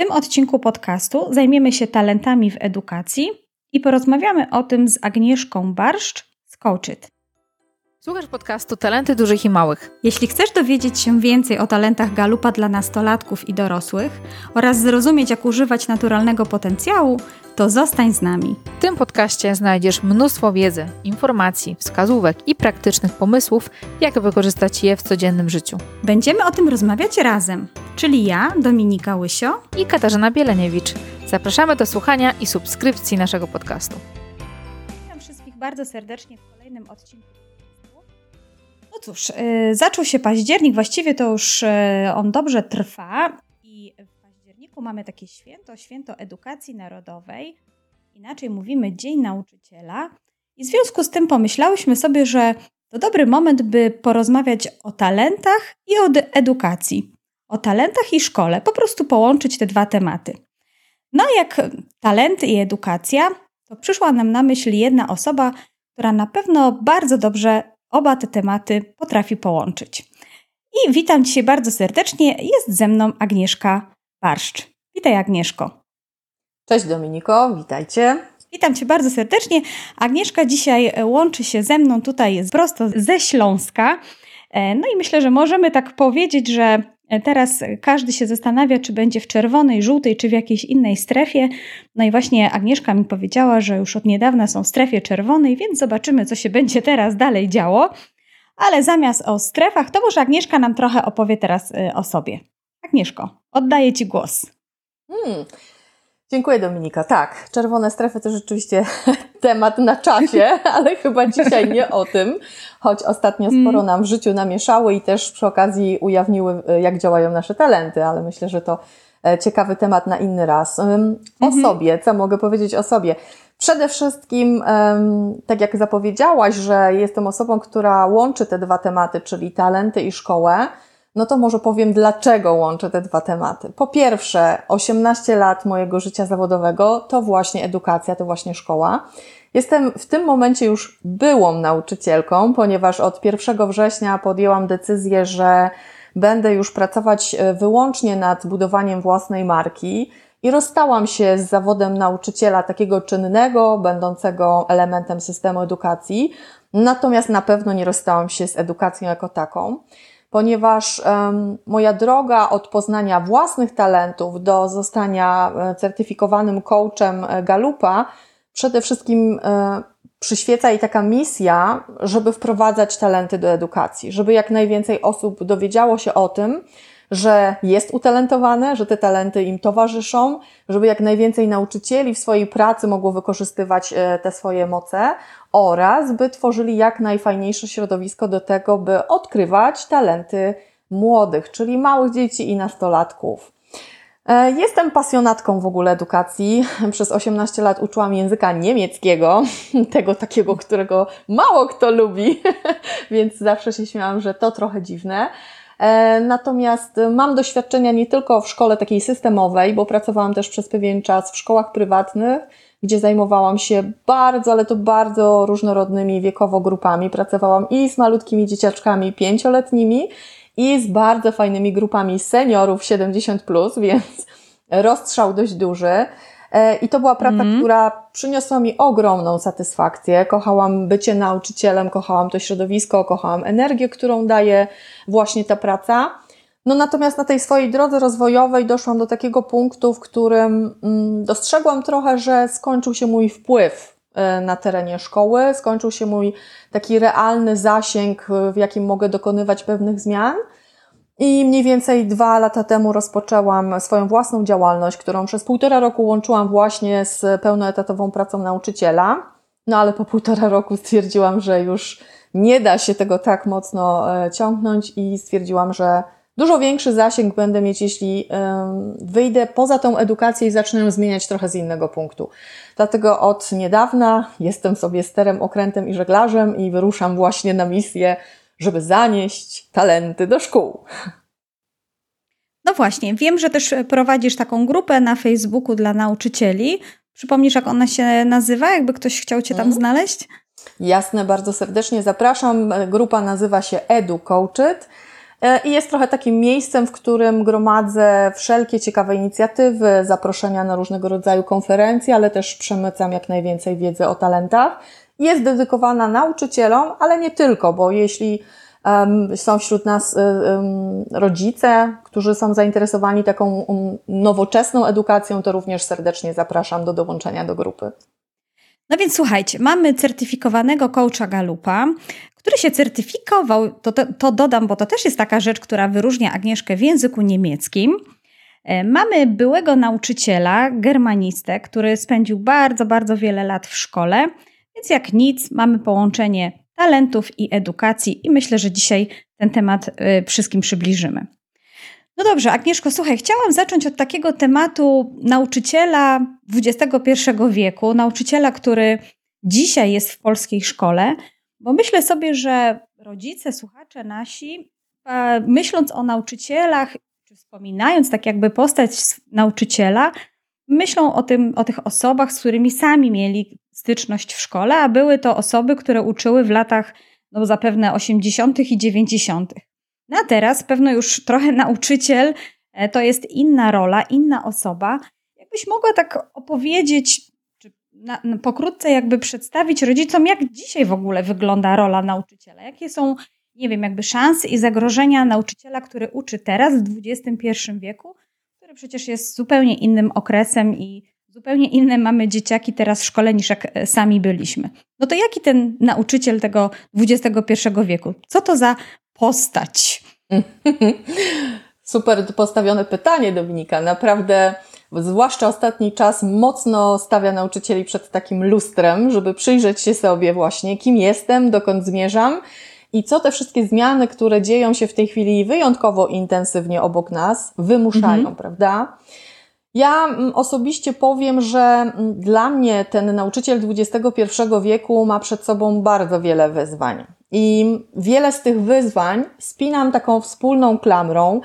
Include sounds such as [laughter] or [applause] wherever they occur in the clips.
tym odcinku podcastu zajmiemy się talentami w edukacji i porozmawiamy o tym z Agnieszką Barszcz z Coachit. Słuchasz podcastu Talenty Dużych i Małych. Jeśli chcesz dowiedzieć się więcej o talentach Galupa dla nastolatków i dorosłych oraz zrozumieć, jak używać naturalnego potencjału, to zostań z nami. W tym podcaście znajdziesz mnóstwo wiedzy, informacji, wskazówek i praktycznych pomysłów, jak wykorzystać je w codziennym życiu. Będziemy o tym rozmawiać razem, czyli ja, Dominika Łysio i Katarzyna Bieleniewicz. Zapraszamy do słuchania i subskrypcji naszego podcastu. Witam wszystkich bardzo serdecznie w kolejnym odcinku. No cóż, yy, zaczął się październik, właściwie to już yy, on dobrze trwa i w październiku mamy takie święto, święto edukacji narodowej. Inaczej mówimy Dzień Nauczyciela. I w związku z tym pomyślałyśmy sobie, że to dobry moment, by porozmawiać o talentach i o edukacji. O talentach i szkole, po prostu połączyć te dwa tematy. No, jak talenty i edukacja, to przyszła nam na myśl jedna osoba, która na pewno bardzo dobrze oba te tematy potrafi połączyć. I witam Cię bardzo serdecznie. Jest ze mną Agnieszka Barszcz. Witaj, Agnieszko. Cześć Dominiko, witajcie. Witam Cię bardzo serdecznie. Agnieszka dzisiaj łączy się ze mną tutaj prosto ze Śląska. E, no i myślę, że możemy tak powiedzieć, że Teraz każdy się zastanawia, czy będzie w czerwonej, żółtej, czy w jakiejś innej strefie. No i właśnie Agnieszka mi powiedziała, że już od niedawna są w strefie czerwonej, więc zobaczymy, co się [laughs] będzie teraz dalej działo. Ale zamiast o strefach, to może Agnieszka nam trochę opowie teraz y, o sobie. Agnieszko, oddaję Ci głos. Hmm. Dziękuję Dominika. Tak, czerwone strefy to rzeczywiście [laughs] temat na czasie, [laughs] ale chyba dzisiaj nie o tym, choć ostatnio mm. sporo nam w życiu namieszały i też przy okazji ujawniły, e, jak działają nasze talenty, ale myślę, że to e, ciekawy temat na inny raz. O mhm. sobie, co mogę powiedzieć o sobie? Przede wszystkim, tak jak zapowiedziałaś, że jestem osobą, która łączy te dwa tematy, czyli talenty i szkołę, no to może powiem, dlaczego łączę te dwa tematy. Po pierwsze, 18 lat mojego życia zawodowego to właśnie edukacja, to właśnie szkoła. Jestem w tym momencie już byłą nauczycielką, ponieważ od 1 września podjęłam decyzję, że będę już pracować e, wyłącznie nad budowaniem własnej marki i rozstałam się z zawodem nauczyciela takiego czynnego, będącego elementem systemu edukacji. Natomiast na pewno nie rozstałam się z edukacją jako taką ponieważ um, moja droga od poznania własnych talentów do zostania e, certyfikowanym coachem e, Galupa przede wszystkim e, przyświeca i taka misja, żeby wprowadzać talenty do edukacji, żeby jak najwięcej osób dowiedziało się o tym, że jest utalentowane, że te talenty im towarzyszą, żeby jak najwięcej nauczycieli w swojej pracy mogło wykorzystywać te swoje moce oraz by tworzyli jak najfajniejsze środowisko do tego, by odkrywać talenty młodych, czyli małych dzieci i nastolatków. E, jestem pasjonatką w ogóle edukacji. [laughs] Przez 18 lat uczyłam języka niemieckiego, [laughs] tego takiego, którego mało kto lubi, [laughs] więc zawsze się śmiałam, że to trochę dziwne. E, natomiast mam doświadczenia nie tylko w szkole takiej systemowej, bo pracowałam też przez pewien czas w szkołach prywatnych, gdzie zajmowałam się bardzo, ale to bardzo różnorodnymi wiekowo grupami. Pracowałam i z malutkimi dzieciaczkami pięcioletnimi, i z bardzo fajnymi grupami seniorów 70, plus, [laughs] więc rozstrzał dość duży. E, I to była praca, mm. która przyniosła mi ogromną satysfakcję. Kochałam bycie nauczycielem, kochałam to środowisko, kochałam energię, którą daje właśnie ta praca. No natomiast na tej swojej drodze rozwojowej doszłam do takiego punktu, w którym mm, dostrzegłam trochę, że skończył się mój wpływ e, na terenie szkoły, skończył się mój taki realny zasięg, w jakim mogę dokonywać pewnych zmian. I mniej więcej dwa lata temu rozpoczęłam swoją własną działalność, którą przez półtora roku łączyłam właśnie z pełnoetatową pracą nauczyciela. No ale po półtora roku stwierdziłam, że już nie da się tego tak mocno e, ciągnąć i stwierdziłam, że Dużo większy zasięg będę mieć, jeśli wyjdę poza tą edukację i zacznę ją zmieniać trochę z innego punktu. Dlatego od niedawna jestem sobie sterem, okrętem i żeglarzem i wyruszam właśnie na misję, żeby zanieść talenty do szkół. No właśnie, wiem, że też prowadzisz taką grupę na Facebooku dla nauczycieli. Przypomnisz, jak ona się nazywa, jakby ktoś chciał Cię tam mhm. znaleźć? Jasne, bardzo serdecznie zapraszam. Grupa nazywa się Edu Coached. E, I jest trochę takim miejscem, w którym gromadzę wszelkie ciekawe inicjatywy, zaproszenia na różnego rodzaju konferencje, ale też przemycam jak najwięcej wiedzy o talentach. Jest dedykowana nauczycielom, ale nie tylko, bo jeśli um, są wśród nas um, rodzice, którzy są zainteresowani taką um, nowoczesną edukacją, to również serdecznie zapraszam do dołączenia do grupy. No więc słuchajcie, mamy certyfikowanego coacha Galupa, który się certyfikował, to, to, to, dodam, bo to też jest taka rzecz, która wyróżnia Agnieszkę w języku niemieckim. E, mamy byłego nauczyciela, germanistę, który spędził bardzo, bardzo wiele lat w szkole, więc jak nic, mamy połączenie talentów i edukacji i myślę, że dzisiaj ten temat e, wszystkim przybliżymy. No dobrze, Agnieszko, słuchaj, chciałam zacząć od takiego tematu nauczyciela XXI wieku, nauczyciela, który dzisiaj jest w polskiej szkole, bo myślę sobie, że rodzice, słuchacze nasi, myśląc o nauczycielach, czy wspominając tak jakby postać nauczyciela, myślą o, tym, o tych osobach, z którymi sami mieli styczność w szkole, a były to osoby, które uczyły w latach no zapewne 80. i 90. No a teraz pewno już trochę nauczyciel e, to jest inna rola, inna osoba. Jakbyś mogła tak opowiedzieć, czy na, na, pokrótce jakby przedstawić rodzicom, jak dzisiaj w ogóle wygląda rola nauczyciela? Jakie są, nie wiem, jakby szanse i zagrożenia nauczyciela, który uczy teraz w XXI wieku, który przecież jest zupełnie innym okresem i zupełnie inne mamy dzieciaki teraz w szkole niż jak e, sami byliśmy. No to jaki ten nauczyciel tego XXI wieku? Co to za postać? [laughs] Super postawione pytanie, Dominika. Naprawdę, zwłaszcza ostatni czas, mocno stawia nauczycieli przed takim lustrem, żeby przyjrzeć się sobie właśnie, kim jestem, dokąd zmierzam i co te wszystkie zmiany, które dzieją się w tej chwili wyjątkowo intensywnie obok nas, wymuszają, mhm. prawda? Ja mm, osobiście powiem, że mm, dla mnie ten nauczyciel XXI wieku ma przed sobą bardzo wiele wyzwań. I wiele z tych wyzwań spinam taką wspólną klamrą,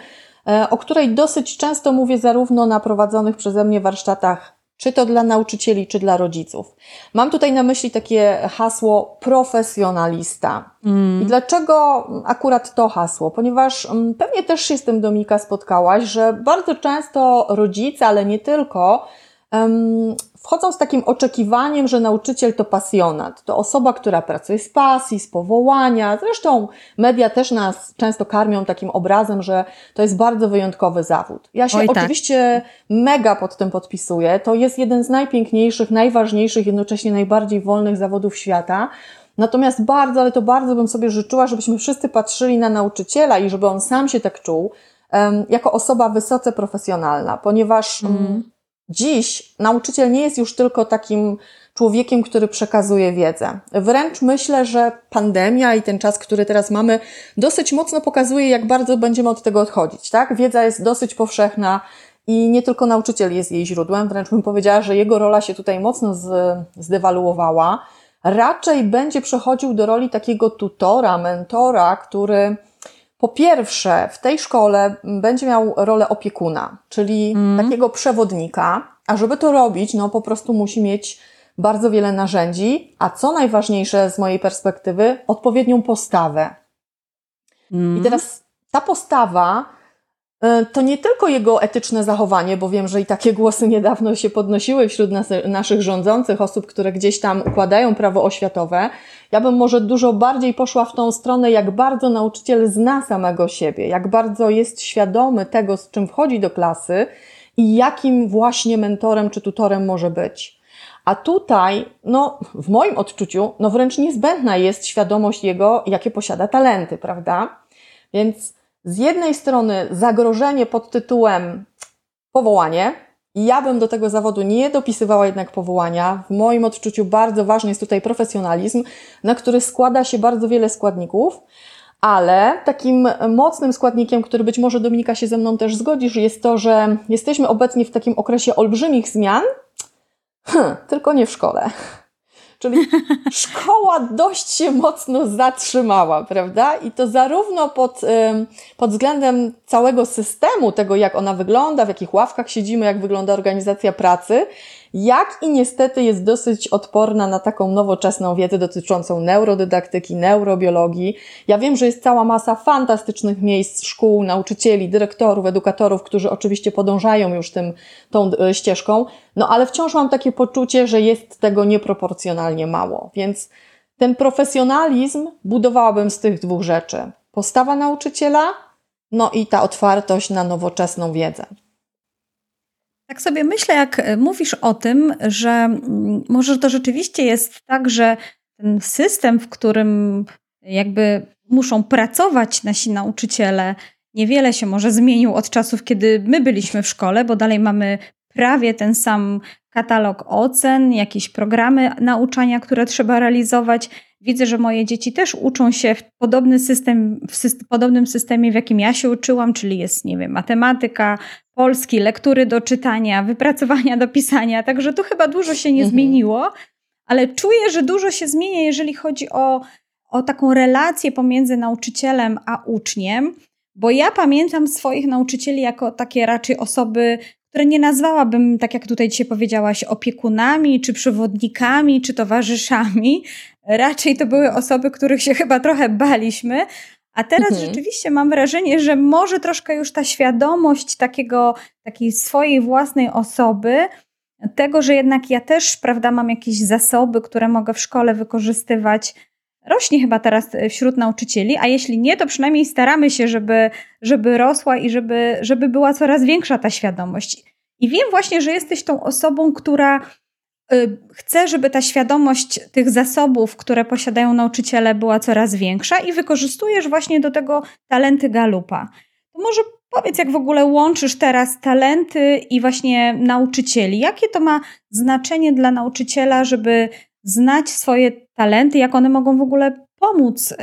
e, o której dosyć często mówię zarówno na prowadzonych przeze mnie warsztatach, czy to dla nauczycieli, czy dla rodziców. Mam tutaj na myśli takie hasło profesjonalista. Mm. I dlaczego akurat to hasło? Ponieważ mm, pewnie też się z tym Dominika spotkałaś, że bardzo często rodzice, ale nie tylko, wchodzą z takim oczekiwaniem, że nauczyciel to pasjonat, to osoba, która pracuje z pasji, z powołania. Zresztą media też nas często karmią takim obrazem, że to jest bardzo wyjątkowy zawód. Ja się Oj, tak. oczywiście mega pod tym podpisuję. To jest jeden z najpiękniejszych, najważniejszych, jednocześnie najbardziej wolnych zawodów świata. Natomiast bardzo, ale to bardzo bym sobie życzyła, żebyśmy wszyscy patrzyli na nauczyciela i żeby on sam się tak czuł, jako osoba wysoce profesjonalna, ponieważ mm. Dziś nauczyciel nie jest już tylko takim człowiekiem, który przekazuje wiedzę. Wręcz myślę, że pandemia i ten czas, który teraz mamy, dosyć mocno pokazuje, jak bardzo będziemy od tego odchodzić. Tak? Wiedza jest dosyć powszechna i nie tylko nauczyciel jest jej źródłem, wręcz bym powiedziała, że jego rola się tutaj mocno zdewaluowała. Raczej będzie przechodził do roli takiego tutora, mentora, który po pierwsze, w tej szkole będzie miał rolę opiekuna, czyli mm. takiego przewodnika, a żeby to robić, no po prostu musi mieć bardzo wiele narzędzi, a co najważniejsze z mojej perspektywy, odpowiednią postawę. Mm. I teraz ta postawa E, to nie tylko jego etyczne zachowanie, bo wiem, że i takie [laughs] głosy niedawno się podnosiły wśród nas, naszych rządzących, osób, które gdzieś tam układają prawo oświatowe. Ja bym może dużo bardziej poszła w tą stronę, jak bardzo nauczyciel zna samego siebie, jak bardzo jest świadomy tego, z czym wchodzi do klasy i jakim właśnie mentorem czy tutorem może być. A tutaj, no, w moim odczuciu, no wręcz niezbędna jest świadomość jego, jakie posiada talenty, prawda? Więc z jednej strony zagrożenie pod tytułem powołanie, ja bym do tego zawodu nie dopisywała jednak powołania. W moim odczuciu bardzo ważny jest tutaj profesjonalizm, na który składa się bardzo wiele składników, ale takim mocnym składnikiem, który być może Dominika się ze mną też zgodzisz, jest to, że jesteśmy obecnie w takim okresie olbrzymich zmian, hm, tylko nie w szkole. Czyli [laughs] szkoła dość się mocno zatrzymała, prawda? I to zarówno pod, pod względem całego systemu, tego jak ona wygląda, w jakich ławkach siedzimy, jak wygląda organizacja pracy, jak i niestety jest dosyć odporna na taką nowoczesną wiedzę dotyczącą neurodydaktyki, neurobiologii. Ja wiem, że jest cała masa fantastycznych miejsc, szkół, nauczycieli, dyrektorów, edukatorów, którzy oczywiście podążają już tym, tą e, ścieżką, no ale wciąż mam takie poczucie, że jest tego nieproporcjonalnie mało. Więc ten profesjonalizm budowałabym z tych dwóch rzeczy. Postawa nauczyciela, no i ta otwartość na nowoczesną wiedzę. Tak sobie myślę, jak e, mówisz o tym, że mm, może to rzeczywiście jest tak, że ten system, w którym jakby muszą pracować nasi nauczyciele, niewiele się może zmienił od czasów, kiedy my byliśmy w szkole, bo dalej mamy prawie ten sam katalog ocen, jakieś programy nauczania, które trzeba realizować. Widzę, że moje dzieci też uczą się w, podobny system, w syst podobnym systemie, w jakim ja się uczyłam, czyli jest, nie wiem, matematyka, polski, lektury do czytania, wypracowania do pisania, także tu chyba dużo się nie mhm. zmieniło, ale czuję, że dużo się zmienia, jeżeli chodzi o, o taką relację pomiędzy nauczycielem a uczniem, bo ja pamiętam swoich nauczycieli jako takie raczej osoby, które nie nazwałabym, tak jak tutaj dzisiaj powiedziałaś, opiekunami, czy przewodnikami, czy towarzyszami. Raczej to były osoby, których się chyba trochę baliśmy, a teraz mhm. rzeczywiście mam wrażenie, że może troszkę już ta świadomość takiego, takiej swojej własnej osoby, tego, że jednak ja też, prawda, mam jakieś zasoby, które mogę w szkole wykorzystywać, rośnie chyba teraz wśród nauczycieli, a jeśli nie, to przynajmniej staramy się, żeby, żeby rosła i żeby, żeby była coraz większa ta świadomość. I wiem właśnie, że jesteś tą osobą, która Y, chcę, żeby ta świadomość tych zasobów, które posiadają nauczyciele, była coraz większa i wykorzystujesz właśnie do tego talenty Galupa. To może powiedz, jak w ogóle łączysz teraz talenty i właśnie nauczycieli? Jakie to ma znaczenie dla nauczyciela, żeby znać swoje talenty, jak one mogą w ogóle pomóc y,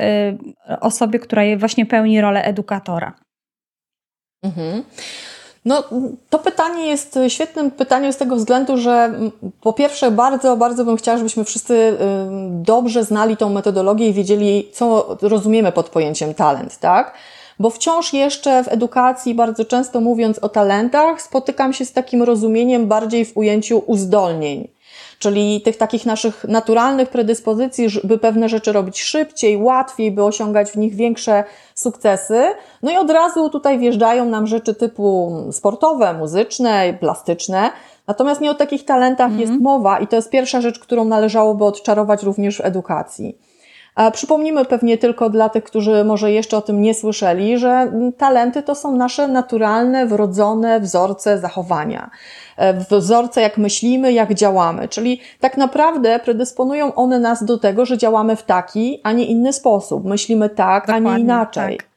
osobie, która właśnie pełni rolę edukatora? Mhm. No, to pytanie jest świetnym pytaniem z tego względu, że po pierwsze bardzo, bardzo bym chciała, żebyśmy wszyscy dobrze znali tą metodologię i wiedzieli, co rozumiemy pod pojęciem talent, tak? Bo wciąż jeszcze w edukacji, bardzo często mówiąc o talentach, spotykam się z takim rozumieniem bardziej w ujęciu uzdolnień czyli tych takich naszych naturalnych predyspozycji, by pewne rzeczy robić szybciej, łatwiej, by osiągać w nich większe sukcesy. No i od razu tutaj wjeżdżają nam rzeczy typu sportowe, muzyczne, plastyczne. Natomiast nie o takich talentach mm. jest mowa i to jest pierwsza rzecz, którą należałoby odczarować również w edukacji. Przypomnimy pewnie tylko dla tych, którzy może jeszcze o tym nie słyszeli, że talenty to są nasze naturalne, wrodzone wzorce zachowania. E, wzorce, jak myślimy, jak działamy. Czyli tak naprawdę predysponują one nas do tego, że działamy w taki, a nie inny sposób. Myślimy tak, Dokładnie, a nie inaczej. Tak.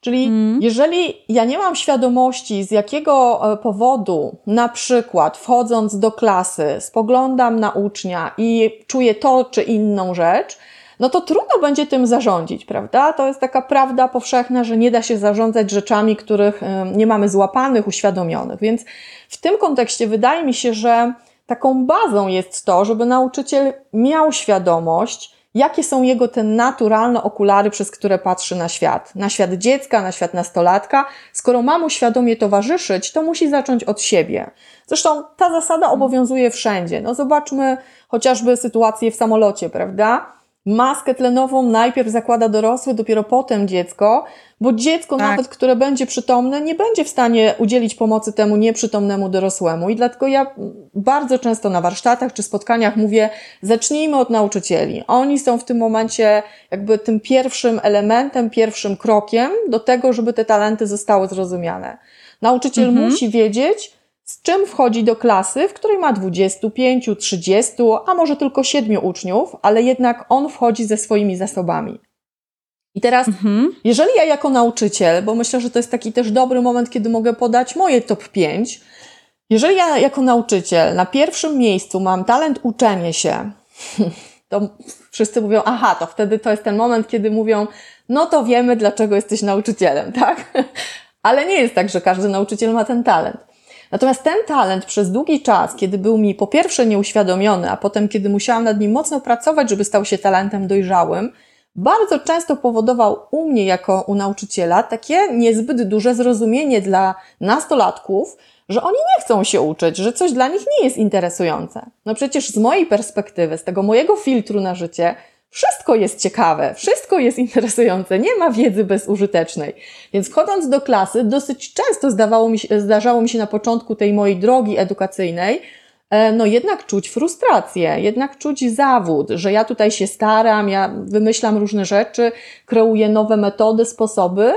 Czyli mm. jeżeli ja nie mam świadomości, z jakiego e, powodu, na przykład wchodząc do klasy, spoglądam na ucznia i czuję to czy inną rzecz, no to trudno będzie tym zarządzić, prawda? To jest taka prawda powszechna, że nie da się zarządzać rzeczami, których nie mamy złapanych, uświadomionych. Więc w tym kontekście wydaje mi się, że taką bazą jest to, żeby nauczyciel miał świadomość, jakie są jego te naturalne okulary, przez które patrzy na świat. Na świat dziecka, na świat nastolatka. Skoro ma mu świadomie towarzyszyć, to musi zacząć od siebie. Zresztą ta zasada obowiązuje wszędzie. No zobaczmy chociażby sytuację w samolocie, prawda? Maskę tlenową najpierw zakłada dorosły, dopiero potem dziecko, bo dziecko tak. nawet, które będzie przytomne, nie będzie w stanie udzielić pomocy temu nieprzytomnemu dorosłemu. I dlatego ja bardzo często na warsztatach czy spotkaniach mówię, zacznijmy od nauczycieli. Oni są w tym momencie jakby tym pierwszym elementem, pierwszym krokiem do tego, żeby te talenty zostały zrozumiane. Nauczyciel mhm. musi wiedzieć, z czym wchodzi do klasy, w której ma 25, 30, a może tylko 7 uczniów, ale jednak on wchodzi ze swoimi zasobami. I teraz, mhm. jeżeli ja jako nauczyciel, bo myślę, że to jest taki też dobry moment, kiedy mogę podać moje top 5, jeżeli ja jako nauczyciel na pierwszym miejscu mam talent uczenie się, [laughs] to wszyscy mówią, aha, to wtedy to jest ten moment, kiedy mówią, no to wiemy, dlaczego jesteś nauczycielem, [laughs] tak? Ale nie jest tak, że każdy nauczyciel ma ten talent. Natomiast ten talent przez długi czas, kiedy był mi po pierwsze nieuświadomiony, a potem kiedy musiałam nad nim mocno pracować, żeby stał się talentem dojrzałym, bardzo często powodował u mnie jako u nauczyciela takie niezbyt duże zrozumienie dla nastolatków, że oni nie chcą się uczyć, że coś dla nich nie jest interesujące. No przecież z mojej perspektywy, z tego mojego filtru na życie, wszystko jest ciekawe, wszystko jest interesujące, nie ma wiedzy bezużytecznej. Więc wchodząc do klasy, dosyć często zdawało mi się, zdarzało mi się na początku tej mojej drogi edukacyjnej, e, no jednak czuć frustrację, jednak czuć zawód, że ja tutaj się staram, ja wymyślam różne rzeczy, kreuję nowe metody, sposoby,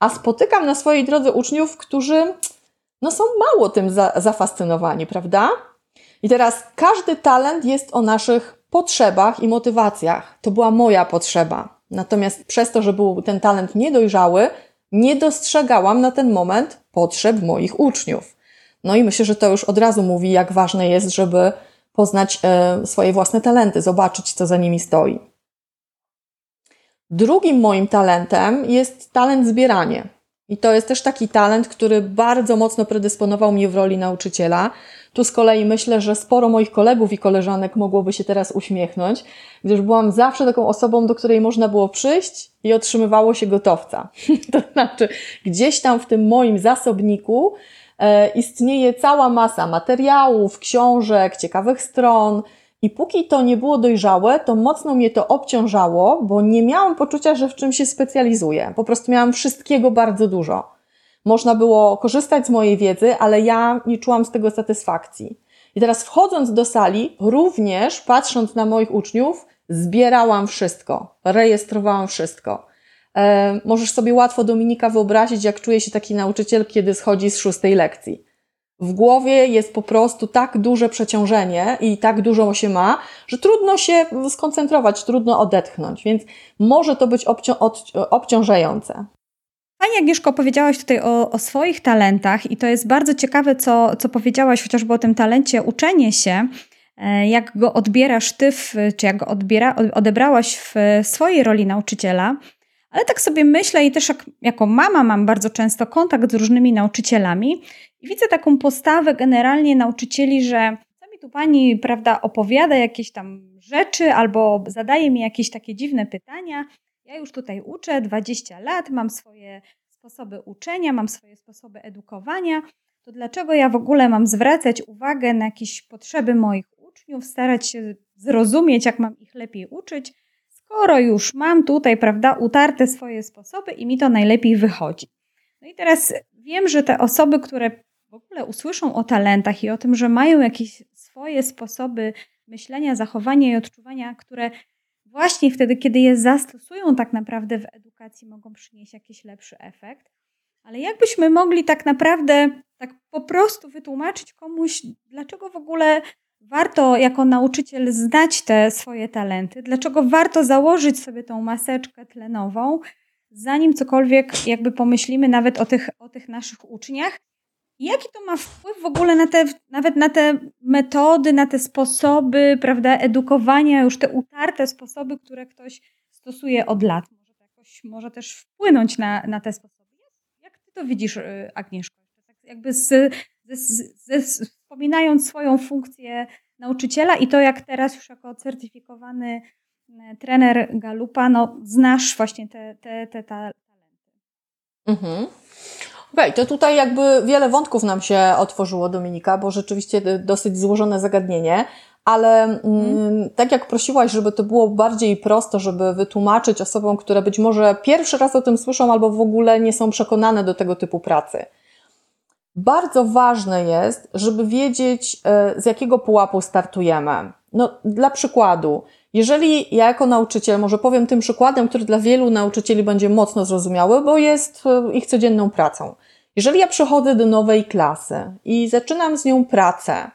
a spotykam na swojej drodze uczniów, którzy no są mało tym za, zafascynowani, prawda? I teraz każdy talent jest o naszych potrzebach i motywacjach. To była moja potrzeba. Natomiast przez to, że był ten talent niedojrzały, nie dostrzegałam na ten moment potrzeb moich uczniów. No i myślę, że to już od razu mówi, jak ważne jest, żeby poznać e, swoje własne talenty, zobaczyć, co za nimi stoi. Drugim moim talentem jest talent zbieranie. I to jest też taki talent, który bardzo mocno predysponował mnie w roli nauczyciela. Tu z kolei myślę, że sporo moich kolegów i koleżanek mogłoby się teraz uśmiechnąć, gdyż byłam zawsze taką osobą, do której można było przyjść i otrzymywało się gotowca. [laughs] to znaczy, gdzieś tam w tym moim zasobniku e, istnieje cała masa materiałów, książek, ciekawych stron, i póki to nie było dojrzałe, to mocno mnie to obciążało, bo nie miałam poczucia, że w czym się specjalizuję. Po prostu miałam wszystkiego bardzo dużo. Można było korzystać z mojej wiedzy, ale ja nie czułam z tego satysfakcji. I teraz wchodząc do sali, również patrząc na moich uczniów, zbierałam wszystko, rejestrowałam wszystko. E, możesz sobie łatwo Dominika wyobrazić, jak czuje się taki nauczyciel, kiedy schodzi z szóstej lekcji w głowie jest po prostu tak duże przeciążenie i tak dużo się ma, że trudno się skoncentrować, trudno odetchnąć, więc może to być obcią obciążające. Pani Agnieszko, powiedziałaś tutaj o, o, swoich talentach i to jest bardzo ciekawe, co, co powiedziałaś chociażby o tym talencie uczenie się, e, jak go odbierasz ty, w, czy jak go odbiera, odebrałaś w swojej roli nauczyciela. Ale tak sobie myślę i też jak, jako mama mam bardzo często kontakt z różnymi nauczycielami i widzę taką postawę generalnie nauczycieli, że co mi tu pani, prawda, opowiada jakieś tam rzeczy albo zadaje mi jakieś takie dziwne pytania. Ja już tutaj uczę 20 lat, mam swoje sposoby uczenia, mam swoje sposoby edukowania. To dlaczego ja w ogóle mam zwracać uwagę na jakieś potrzeby moich uczniów, starać się zrozumieć, jak mam ich lepiej uczyć, skoro już mam tutaj, prawda, utarte swoje sposoby i mi to najlepiej wychodzi. No i teraz wiem, że te osoby, które w ogóle usłyszą o talentach i o tym, że mają jakieś swoje sposoby myślenia, zachowania i odczuwania, które właśnie wtedy, kiedy je zastosują tak naprawdę w edukacji, mogą przynieść jakiś lepszy efekt. Ale jakbyśmy mogli tak naprawdę tak po prostu wytłumaczyć komuś, dlaczego w ogóle warto jako nauczyciel znać te swoje talenty, dlaczego warto założyć sobie tą maseczkę tlenową, zanim cokolwiek jakby pomyślimy nawet o tych, o tych naszych uczniach. Jaki to ma wpływ w ogóle na te, nawet na te metody, na te sposoby, prawda, edukowania, już te utarte sposoby, które ktoś stosuje od lat? Może to jakoś może też wpłynąć na, na te sposoby. Jak ty to widzisz, y, Agnieszko? Tak jakby z, ze, ze, wspominając swoją funkcję nauczyciela i to, jak teraz już jako certyfikowany e, trener Galupa, no, znasz właśnie te, te, te talenty. Mhm. Okej, okay, to tutaj jakby wiele wątków nam się otworzyło, Dominika, bo rzeczywiście dosyć złożone zagadnienie, ale mm, tak jak prosiłaś, żeby to było bardziej prosto, żeby wytłumaczyć osobom, które być może pierwszy raz o tym słyszą albo w ogóle nie są przekonane do tego typu pracy. Bardzo ważne jest, żeby wiedzieć, e, z jakiego pułapu startujemy. No, dla przykładu, jeżeli ja jako nauczyciel, może powiem tym przykładem, który dla wielu nauczycieli będzie mocno zrozumiały, bo jest e, ich codzienną pracą. Jeżeli ja przychodzę do nowej klasy i zaczynam z nią pracę,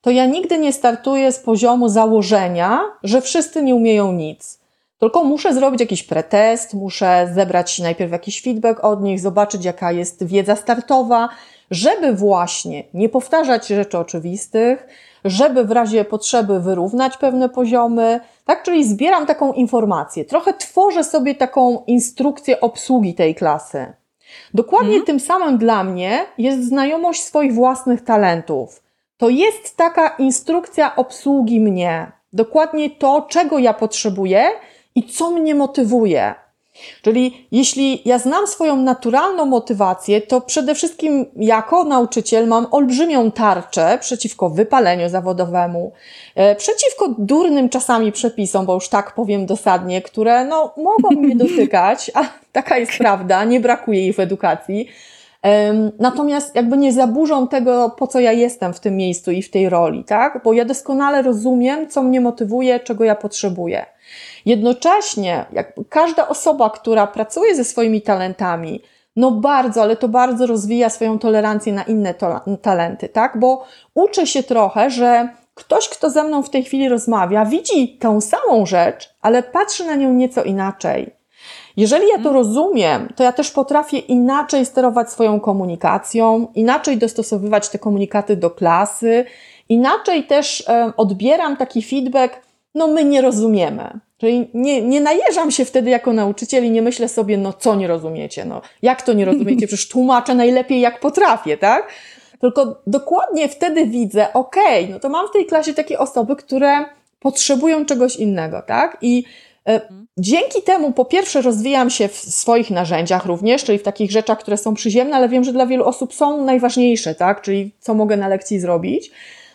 to ja nigdy nie startuję z poziomu założenia, że wszyscy nie umieją nic. Tylko muszę zrobić jakiś pretest, muszę zebrać najpierw jakiś feedback od nich, zobaczyć jaka jest wiedza startowa, żeby właśnie nie powtarzać rzeczy oczywistych, żeby w razie potrzeby wyrównać pewne poziomy, tak? Czyli zbieram taką informację, trochę tworzę sobie taką instrukcję obsługi tej klasy. Dokładnie mhm. tym samym dla mnie jest znajomość swoich własnych talentów. To jest taka instrukcja obsługi mnie. Dokładnie to, czego ja potrzebuję i co mnie motywuje. Czyli jeśli ja znam swoją naturalną motywację, to przede wszystkim jako nauczyciel mam olbrzymią tarczę przeciwko wypaleniu zawodowemu, e, przeciwko durnym czasami przepisom, bo już tak powiem dosadnie, które no, mogą mnie [laughs] dotykać, a taka jest prawda, nie brakuje ich w edukacji. Natomiast jakby nie zaburzą tego, po co ja jestem w tym miejscu i w tej roli, tak? Bo ja doskonale rozumiem, co mnie motywuje, czego ja potrzebuję. Jednocześnie, jak każda osoba, która pracuje ze swoimi talentami, no bardzo, ale to bardzo rozwija swoją tolerancję na inne to, talenty, tak? Bo uczę się trochę, że ktoś, kto ze mną w tej chwili rozmawia, widzi tę samą rzecz, ale patrzy na nią nieco inaczej. Jeżeli ja to mhm. rozumiem, to ja też potrafię inaczej sterować swoją komunikacją, inaczej dostosowywać te komunikaty do klasy, inaczej też odbieram taki feedback, no my nie rozumiemy. Czyli nie, nie najeżam się wtedy jako nauczyciel i nie myślę sobie, no co nie rozumiecie, no jak to nie rozumiecie, przecież tłumaczę najlepiej jak potrafię, tak? Tylko dokładnie wtedy widzę, okej, okay, no to mam w tej klasie takie osoby, które potrzebują czegoś innego, tak? I e, Dzięki temu, po pierwsze, rozwijam się w swoich narzędziach również, czyli w takich rzeczach, które są przyziemne, ale wiem, że dla wielu osób są najważniejsze, tak? Czyli co mogę na lekcji zrobić.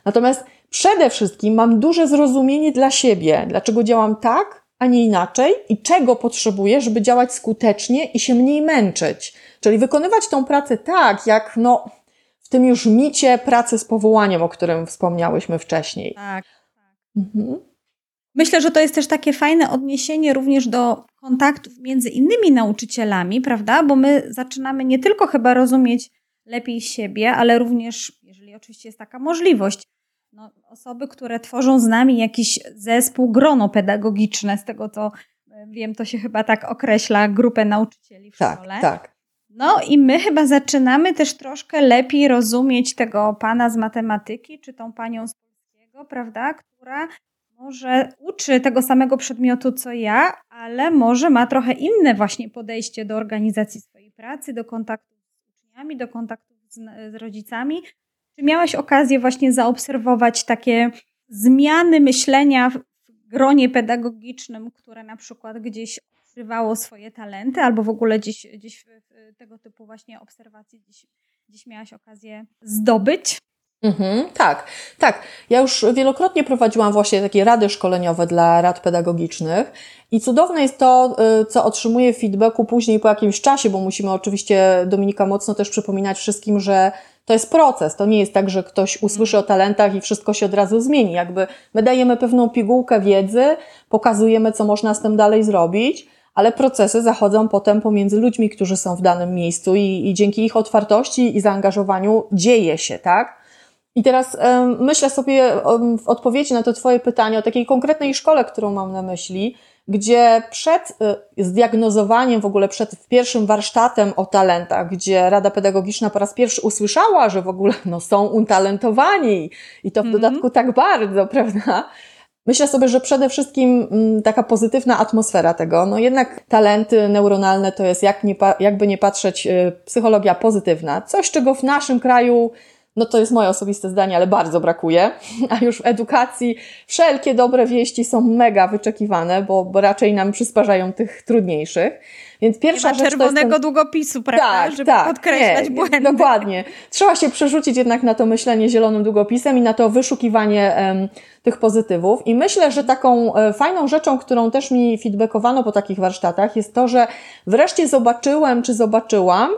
Natomiast Przede wszystkim mam duże zrozumienie dla siebie, dlaczego działam tak, a nie inaczej i czego potrzebuję, żeby działać skutecznie i się mniej męczyć. Czyli wykonywać tą pracę tak, jak no, w tym już micie pracy z powołaniem, o którym wspomniałyśmy wcześniej. Tak. Mhm. Myślę, że to jest też takie fajne odniesienie również do kontaktów między innymi nauczycielami, prawda? Bo my zaczynamy nie tylko chyba rozumieć lepiej siebie, ale również, jeżeli oczywiście jest taka możliwość, osoby, które tworzą z nami jakiś zespół, grono pedagogiczne, z tego co wiem, to się chyba tak określa, grupę nauczycieli w tak, szkole. Tak. No i my chyba zaczynamy też troszkę lepiej rozumieć tego pana z matematyki, czy tą panią z polskiego, prawda, która może uczy tego samego przedmiotu co ja, ale może ma trochę inne właśnie podejście do organizacji swojej pracy, do kontaktów z uczniami, do kontaktów z, z rodzicami, czy miałaś okazję właśnie zaobserwować takie zmiany myślenia w gronie pedagogicznym, które na przykład gdzieś odkrywało swoje talenty, albo w ogóle gdzieś, gdzieś tego typu właśnie obserwacji gdzieś, gdzieś miałaś okazję zdobyć? Mhm, tak, tak. Ja już wielokrotnie prowadziłam właśnie takie rady szkoleniowe dla rad pedagogicznych i cudowne jest to, y, co otrzymuję feedbacku później po jakimś czasie, bo musimy oczywiście Dominika mocno też przypominać wszystkim, że to jest proces. To nie jest tak, że ktoś usłyszy o talentach i wszystko się od razu zmieni. Jakby my dajemy pewną pigułkę wiedzy, pokazujemy, co można z tym dalej zrobić, ale procesy zachodzą potem pomiędzy ludźmi, którzy są w danym miejscu i, i dzięki ich otwartości i zaangażowaniu dzieje się, tak? I teraz um, myślę sobie um, w odpowiedzi na to Twoje pytanie o takiej konkretnej szkole, którą mam na myśli, gdzie przed y, zdiagnozowaniem, w ogóle przed pierwszym warsztatem o talentach, gdzie Rada Pedagogiczna po raz pierwszy usłyszała, że w ogóle no, są utalentowani i to w mm -hmm. dodatku tak bardzo, [laughs] prawda? Myślę sobie, że przede wszystkim mm, taka pozytywna atmosfera tego. No jednak talenty neuronalne to jest, jak nie, jakby nie patrzeć, y, psychologia pozytywna. Coś, czego w naszym kraju no to jest moje osobiste zdanie, ale bardzo brakuje. [laughs] A już w edukacji wszelkie dobre wieści są mega wyczekiwane, bo, bo raczej nam przysparzają tych trudniejszych. Więc pierwsza nie ma czerwonego ten... długopisu, prawda? Tak, żeby tak, podkreślać nie, błędy. Dokładnie. Trzeba się przerzucić jednak na to myślenie zielonym długopisem i na to wyszukiwanie um, tych pozytywów. I myślę, że taką um, fajną rzeczą, którą też mi feedbackowano po takich warsztatach, jest to, że wreszcie zobaczyłem, czy zobaczyłam,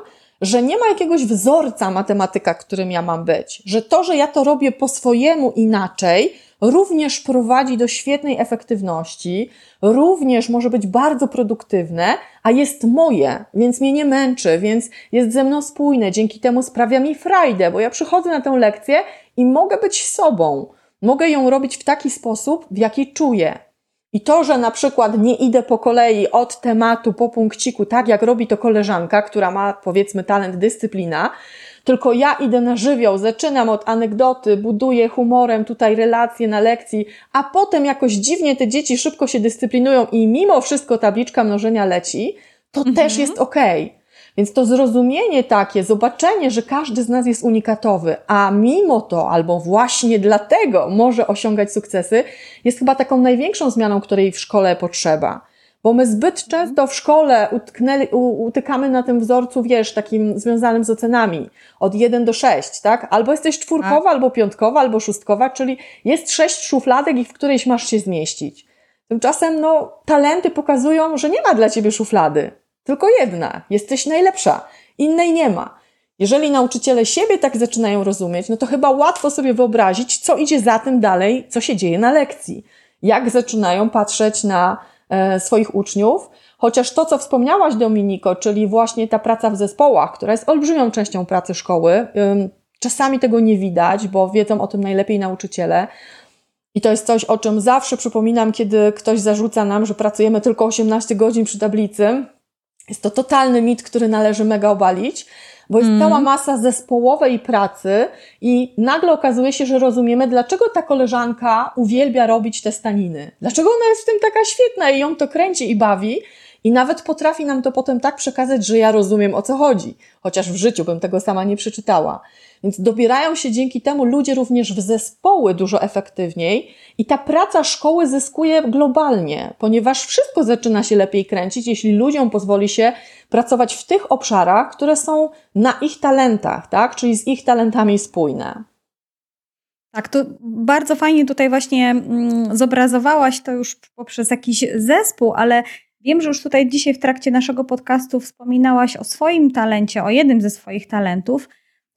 że nie ma jakiegoś wzorca matematyka, którym ja mam być, że to, że ja to robię po swojemu inaczej, również prowadzi do świetnej efektywności, również może być bardzo produktywne, a jest moje, więc mnie nie męczy, więc jest ze mną spójne, dzięki temu sprawia mi frajdę, bo ja przychodzę na tę lekcję i mogę być sobą. Mogę ją robić w taki sposób, w jaki czuję. I to, że na przykład nie idę po kolei od tematu po punkciku, tak jak robi to koleżanka, która ma powiedzmy talent dyscyplina, tylko ja idę na żywioł, zaczynam od anegdoty, buduję humorem tutaj relacje na lekcji, a potem jakoś dziwnie te dzieci szybko się dyscyplinują i mimo wszystko tabliczka mnożenia leci, to mhm. też jest okej. Okay. Więc to zrozumienie takie, zobaczenie, że każdy z nas jest unikatowy, a mimo to, albo właśnie dlatego może osiągać sukcesy, jest chyba taką największą zmianą, której w szkole potrzeba. Bo my zbyt często w szkole utknęli, utykamy na tym wzorcu, wiesz, takim związanym z ocenami. Od 1 do 6, tak? Albo jesteś czwórkowa, tak. albo piątkowa, albo szóstkowa, czyli jest sześć szufladek i w którejś masz się zmieścić. Tymczasem, no, talenty pokazują, że nie ma dla ciebie szuflady. Tylko jedna. Jesteś najlepsza. Innej nie ma. Jeżeli nauczyciele siebie tak zaczynają rozumieć, no to chyba łatwo sobie wyobrazić, co idzie za tym dalej, co się dzieje na lekcji. Jak zaczynają patrzeć na e, swoich uczniów. Chociaż to, co wspomniałaś, Dominiko, czyli właśnie ta praca w zespołach, która jest olbrzymią częścią pracy szkoły, czasami tego nie widać, bo wiedzą o tym najlepiej nauczyciele. I to jest coś, o czym zawsze przypominam, kiedy ktoś zarzuca nam, że pracujemy tylko 18 godzin przy tablicy. Jest to totalny mit, który należy mega obalić, bo jest mm. cała masa zespołowej pracy i nagle okazuje się, że rozumiemy, dlaczego ta koleżanka uwielbia robić te staniny. Dlaczego ona jest w tym taka świetna i ją to kręci i bawi. I nawet potrafi nam to potem tak przekazać, że ja rozumiem o co chodzi, chociaż w życiu bym tego sama nie przeczytała. Więc dobierają się dzięki temu ludzie również w zespoły dużo efektywniej i ta praca szkoły zyskuje globalnie, ponieważ wszystko zaczyna się lepiej kręcić, jeśli ludziom pozwoli się pracować w tych obszarach, które są na ich talentach, tak? czyli z ich talentami spójne. Tak, to bardzo fajnie tutaj właśnie mm, zobrazowałaś to już poprzez jakiś zespół, ale wiem, że już tutaj dzisiaj w trakcie naszego podcastu wspominałaś o swoim talencie, o jednym ze swoich talentów.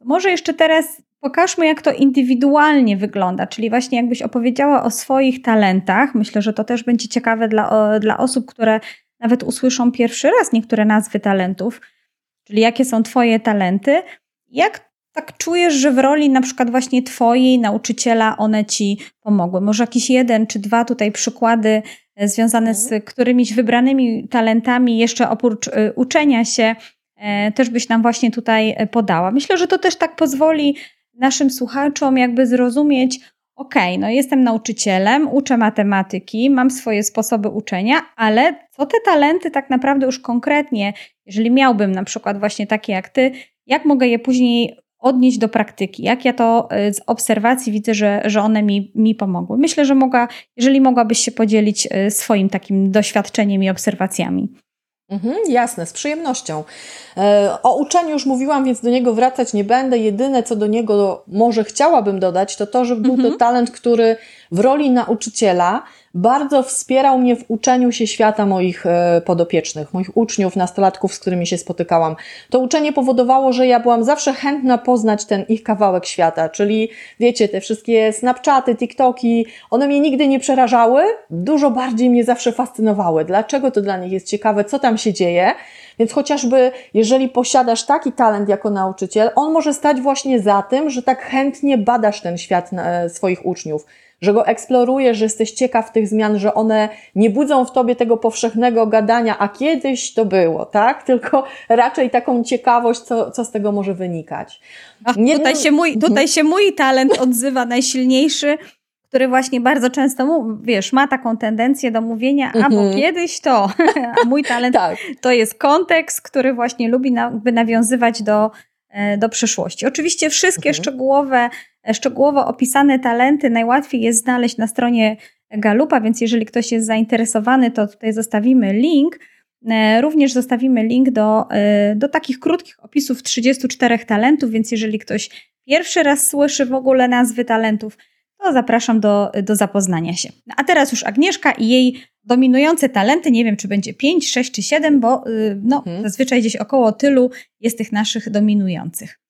Może jeszcze teraz pokażmy, jak to indywidualnie wygląda, czyli właśnie jakbyś opowiedziała o swoich talentach. Myślę, że to też będzie ciekawe dla, dla osób, które nawet usłyszą pierwszy raz niektóre nazwy talentów, czyli jakie są Twoje talenty. Jak tak czujesz, że w roli na przykład właśnie Twojej nauczyciela one Ci pomogły? Może jakiś jeden czy dwa tutaj przykłady e, związane z mhm. którymiś wybranymi talentami, jeszcze oprócz e, uczenia się, też byś nam właśnie tutaj e, podała. Myślę, że to też tak pozwoli naszym słuchaczom jakby zrozumieć, ok, no jestem nauczycielem, uczę matematyki, mam swoje sposoby uczenia, ale co te talenty tak naprawdę już konkretnie, jeżeli miałbym na przykład właśnie takie jak ty, jak mogę je później odnieść do praktyki, jak ja to e, z obserwacji widzę, że, że one mi, mi pomogły. Myślę, że mogła, jeżeli mogłabyś się podzielić swoim takim doświadczeniem i obserwacjami. Mhm, jasne, z przyjemnością. E, o uczeniu już mówiłam, więc do niego wracać nie będę. Jedyne, co do niego może chciałabym dodać, to to, że był mhm. to talent, który w roli nauczyciela bardzo wspierał mnie w uczeniu się świata moich e, podopiecznych, moich uczniów, nastolatków, z którymi się spotykałam. To uczenie powodowało, że ja byłam zawsze chętna poznać ten ich kawałek świata, czyli wiecie, te wszystkie Snapchaty, TikToki, one mnie nigdy nie przerażały, dużo bardziej mnie zawsze fascynowały. Dlaczego to dla nich jest ciekawe, co tam się dzieje? Więc chociażby jeżeli posiadasz taki talent jako nauczyciel, on może stać właśnie za tym, że tak chętnie badasz ten świat e, swoich uczniów że go eksplorujesz, że jesteś ciekaw tych zmian, że one nie budzą w tobie tego powszechnego gadania, a kiedyś to było, tak? [laughs] Tylko raczej taką ciekawość, co, co z tego może wynikać. Ach, tutaj, się mój, mhm. tutaj się mój talent odzywa najsilniejszy który właśnie bardzo często, wiesz, ma taką tendencję do mówienia, a bo mhm. kiedyś to, [laughs] a mój talent tak. to jest kontekst, który właśnie lubi na, nawiązywać do, e, do przyszłości. Oczywiście wszystkie mhm. szczegółowe szczegółowo opisane talenty najłatwiej jest znaleźć na stronie Galupa, więc jeżeli ktoś jest zainteresowany, to tutaj zostawimy link. E, również zostawimy link do, e, do takich krótkich opisów 34 talentów, więc jeżeli ktoś pierwszy raz słyszy w ogóle nazwy talentów, to zapraszam do, do zapoznania się. No, a teraz już Agnieszka i jej dominujące talenty, nie wiem czy będzie 5, 6 czy 7, bo y, no, hmm. zazwyczaj gdzieś około tylu jest tych naszych dominujących.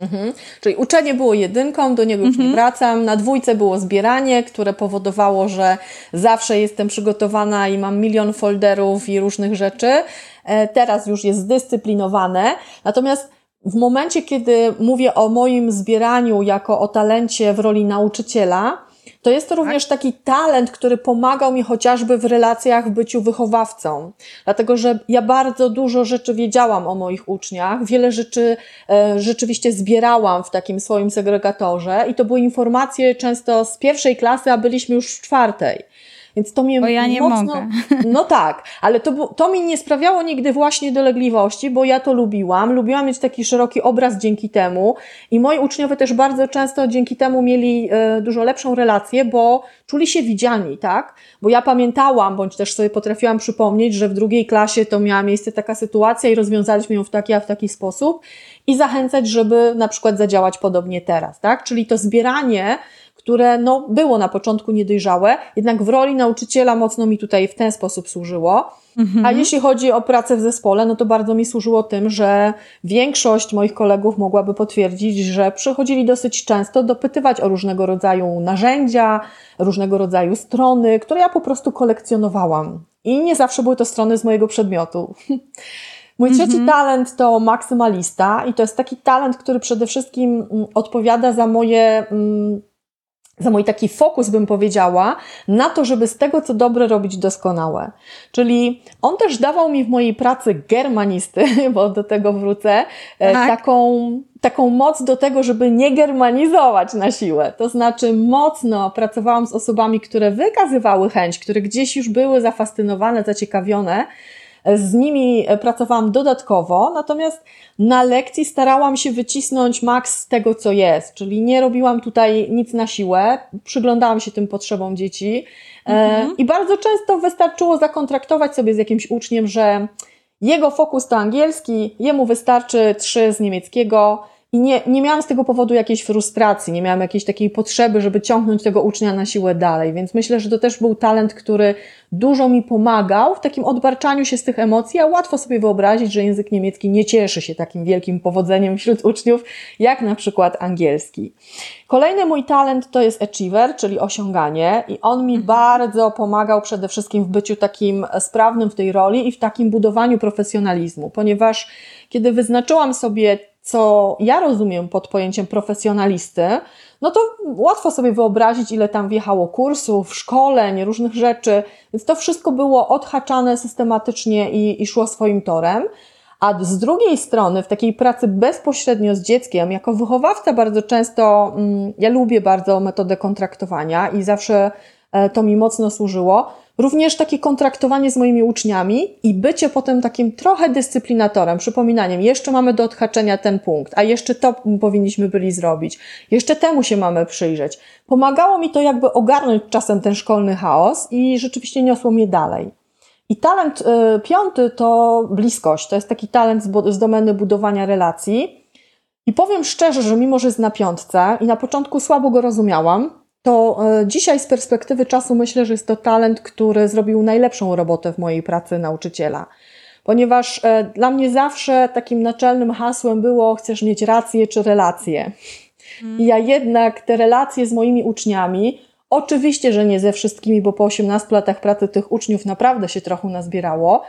Mhm. Czyli uczenie było jedynką, do niego już mhm. nie wracam. Na dwójce było zbieranie, które powodowało, że zawsze jestem przygotowana i mam milion folderów i różnych rzeczy. E, teraz już jest zdyscyplinowane. Natomiast w momencie, kiedy mówię o moim zbieraniu jako o talencie w roli nauczyciela, to jest to również tak. taki talent, który pomagał mi chociażby w relacjach w byciu wychowawcą. Dlatego, że ja bardzo dużo rzeczy wiedziałam o moich uczniach, wiele rzeczy e, rzeczywiście zbierałam w takim swoim segregatorze i to były informacje często z pierwszej klasy, a byliśmy już w czwartej. Więc to mnie bo ja nie mocno... mogę. [laughs] No tak, ale to, to mi nie sprawiało nigdy właśnie dolegliwości, bo ja to lubiłam. Lubiłam mieć taki szeroki obraz dzięki temu i moi uczniowie też bardzo często dzięki temu mieli e, dużo lepszą relację, bo czuli się widziani, tak? Bo ja pamiętałam, bądź też sobie potrafiłam przypomnieć, że w drugiej klasie to miała miejsce taka sytuacja i rozwiązaliśmy ją w taki, a w taki sposób i zachęcać, żeby na przykład zadziałać podobnie teraz, tak? Czyli to zbieranie które no, było na początku niedojrzałe, jednak w roli nauczyciela mocno mi tutaj w ten sposób służyło. Mhm. A jeśli chodzi o pracę w zespole, no to bardzo mi służyło tym, że większość moich kolegów mogłaby potwierdzić, że przychodzili dosyć często dopytywać o różnego rodzaju narzędzia, różnego rodzaju strony, które ja po prostu kolekcjonowałam. I nie zawsze były to strony z mojego przedmiotu. [laughs] Mój trzeci mhm. talent to maksymalista i to jest taki talent, który przede wszystkim mm, odpowiada za moje mm, za mój taki fokus, bym powiedziała, na to, żeby z tego, co dobre, robić doskonałe. Czyli on też dawał mi w mojej pracy germanisty, [laughs] bo do tego wrócę, e, tak. taką, taką moc do tego, żeby nie germanizować na siłę. To znaczy, mocno pracowałam z osobami, które wykazywały chęć, które gdzieś już były zafascynowane, zaciekawione, z nimi pracowałam dodatkowo, natomiast na lekcji starałam się wycisnąć maks z tego, co jest, czyli nie robiłam tutaj nic na siłę, przyglądałam się tym potrzebom dzieci e, mhm. i bardzo często wystarczyło zakontraktować sobie z jakimś uczniem, że jego fokus to angielski, jemu wystarczy trzy z niemieckiego, i nie, nie miałam z tego powodu jakiejś frustracji, nie miałam jakiejś takiej potrzeby, żeby ciągnąć tego ucznia na siłę dalej. Więc myślę, że to też był talent, który dużo mi pomagał w takim odbarczaniu się z tych emocji, a łatwo sobie wyobrazić, że język niemiecki nie cieszy się takim wielkim powodzeniem wśród uczniów, jak na przykład angielski. Kolejny mój talent to jest achiever, czyli osiąganie, i on mi mhm. bardzo pomagał przede wszystkim w byciu takim sprawnym w tej roli i w takim budowaniu profesjonalizmu, ponieważ kiedy wyznaczyłam sobie co ja rozumiem pod pojęciem profesjonalisty, no to łatwo sobie wyobrazić, ile tam wjechało kursów, szkoleń, różnych rzeczy, więc to wszystko było odhaczane systematycznie i, i szło swoim torem. A z drugiej strony, w takiej pracy bezpośrednio z dzieckiem, jako wychowawca bardzo często, mm, ja lubię bardzo metodę kontraktowania i zawsze e, to mi mocno służyło, Również takie kontraktowanie z moimi uczniami i bycie potem takim trochę dyscyplinatorem, przypominaniem, jeszcze mamy do odhaczenia ten punkt, a jeszcze to powinniśmy byli zrobić, jeszcze temu się mamy przyjrzeć. Pomagało mi to jakby ogarnąć czasem ten szkolny chaos i rzeczywiście niosło mnie dalej. I talent y, piąty to bliskość. To jest taki talent z domeny budowania relacji. I powiem szczerze, że mimo, że jest na piątce i na początku słabo go rozumiałam, to e, dzisiaj z perspektywy czasu myślę, że jest to talent, który zrobił najlepszą robotę w mojej pracy nauczyciela. Ponieważ e, dla mnie zawsze takim naczelnym hasłem było: chcesz mieć rację czy relacje. I ja jednak te relacje z moimi uczniami, oczywiście, że nie ze wszystkimi, bo po 18 latach pracy tych uczniów naprawdę się trochę nazbierało,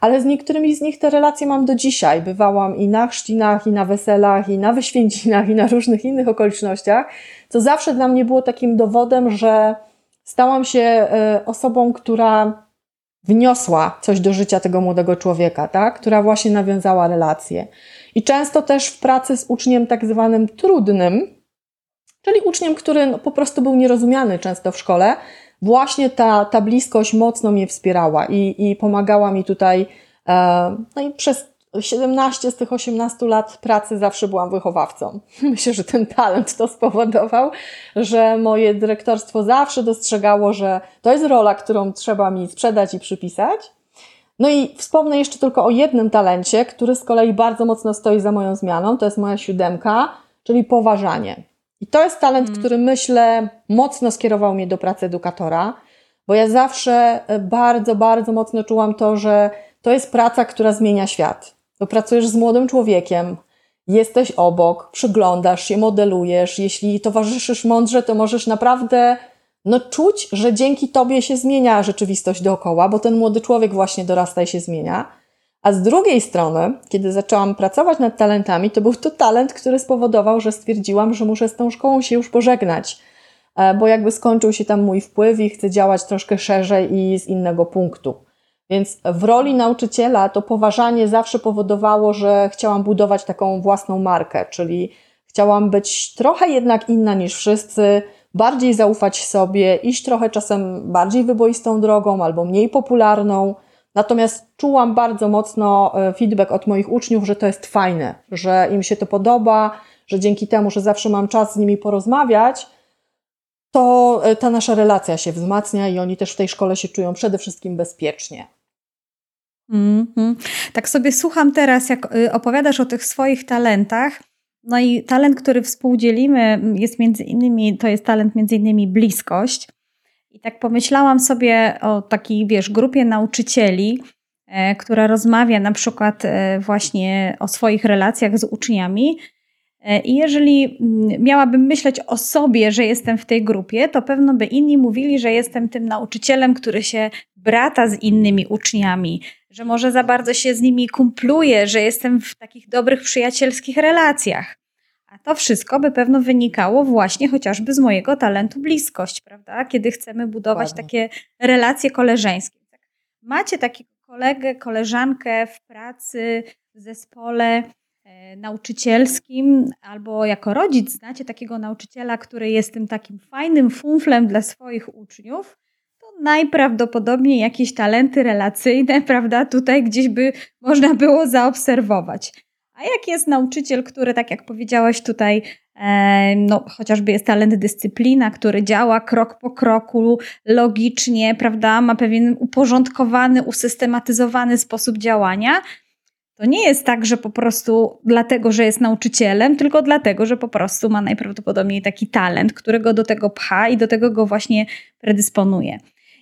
ale z niektórymi z nich te relacje mam do dzisiaj. Bywałam i na chrzcinach, i na weselach, i na wyświęcinach, i na różnych innych okolicznościach, co zawsze dla mnie było takim dowodem, że stałam się e, osobą, która wniosła coś do życia tego młodego człowieka, tak? która właśnie nawiązała relacje. I często też w pracy z uczniem tak zwanym trudnym, czyli uczniem, który no, po prostu był nierozumiany często w szkole, właśnie ta, ta bliskość mocno mnie wspierała i, i pomagała mi tutaj. E, no i przez 17 z tych 18 lat pracy zawsze byłam wychowawcą. [laughs] Myślę, że ten talent to spowodował, że moje dyrektorstwo zawsze dostrzegało, że to jest rola, którą trzeba mi sprzedać i przypisać. No i wspomnę jeszcze tylko o jednym talencie, który z kolei bardzo mocno stoi za moją zmianą. To jest moja siódemka, czyli poważanie. I to jest talent, mm. który myślę mocno skierował mnie do pracy edukatora, bo ja zawsze e, bardzo, bardzo mocno czułam to, że to jest praca, która zmienia świat. Bo pracujesz z młodym człowiekiem, jesteś obok, przyglądasz się, modelujesz. Jeśli towarzyszysz mądrze, to możesz naprawdę no, czuć, że dzięki tobie się zmienia rzeczywistość dookoła, bo ten młody człowiek właśnie dorasta i się zmienia. A z drugiej strony, kiedy zaczęłam pracować nad talentami, to był to talent, który spowodował, że stwierdziłam, że muszę z tą szkołą się już pożegnać, e, bo jakby skończył się tam mój wpływ i chcę działać troszkę szerzej i z innego punktu. Więc w roli nauczyciela to poważanie zawsze powodowało, że chciałam budować taką własną markę, czyli chciałam być trochę jednak inna niż wszyscy, bardziej zaufać sobie, iść trochę czasem bardziej wyboistą drogą albo mniej popularną. Natomiast czułam bardzo mocno e, feedback od moich uczniów, że to jest fajne, że im się to podoba, że dzięki temu, że zawsze mam czas z nimi porozmawiać, to e, ta nasza relacja się wzmacnia i oni też w tej szkole się czują przede wszystkim bezpiecznie. Mm -hmm. Tak sobie słucham teraz, jak y, opowiadasz o tych swoich talentach. No i talent, który współdzielimy, jest między innymi, to jest talent między innymi bliskość. I tak pomyślałam sobie o takiej, wiesz, grupie nauczycieli, e, która rozmawia na przykład e, właśnie o swoich relacjach z uczniami. E, I jeżeli mm, miałabym myśleć o sobie, że jestem w tej grupie, to pewno by inni mówili, że jestem tym nauczycielem, który się brata z innymi uczniami, że może za bardzo się z nimi kumpluję, że jestem w takich dobrych przyjacielskich relacjach. A to wszystko by pewno wynikało właśnie chociażby z mojego talentu bliskość, prawda? Kiedy chcemy budować Ładnie. takie relacje koleżeńskie. Tak. Macie takiego kolegę, koleżankę w pracy, w zespole e, nauczycielskim, albo jako rodzic znacie takiego nauczyciela, który jest tym takim fajnym funflem dla swoich uczniów, to najprawdopodobniej jakieś talenty relacyjne, [laughs] prawda, tutaj gdzieś by można było zaobserwować. A jak jest nauczyciel, który, tak jak powiedziałaś tutaj, e, no, chociażby jest talent dyscyplina, który działa krok po kroku, logicznie, prawda, ma pewien uporządkowany, usystematyzowany sposób działania, to nie jest tak, że po prostu dlatego, że jest nauczycielem, tylko dlatego, że po prostu ma najprawdopodobniej taki talent, który go do tego pcha i do tego go właśnie predysponuje.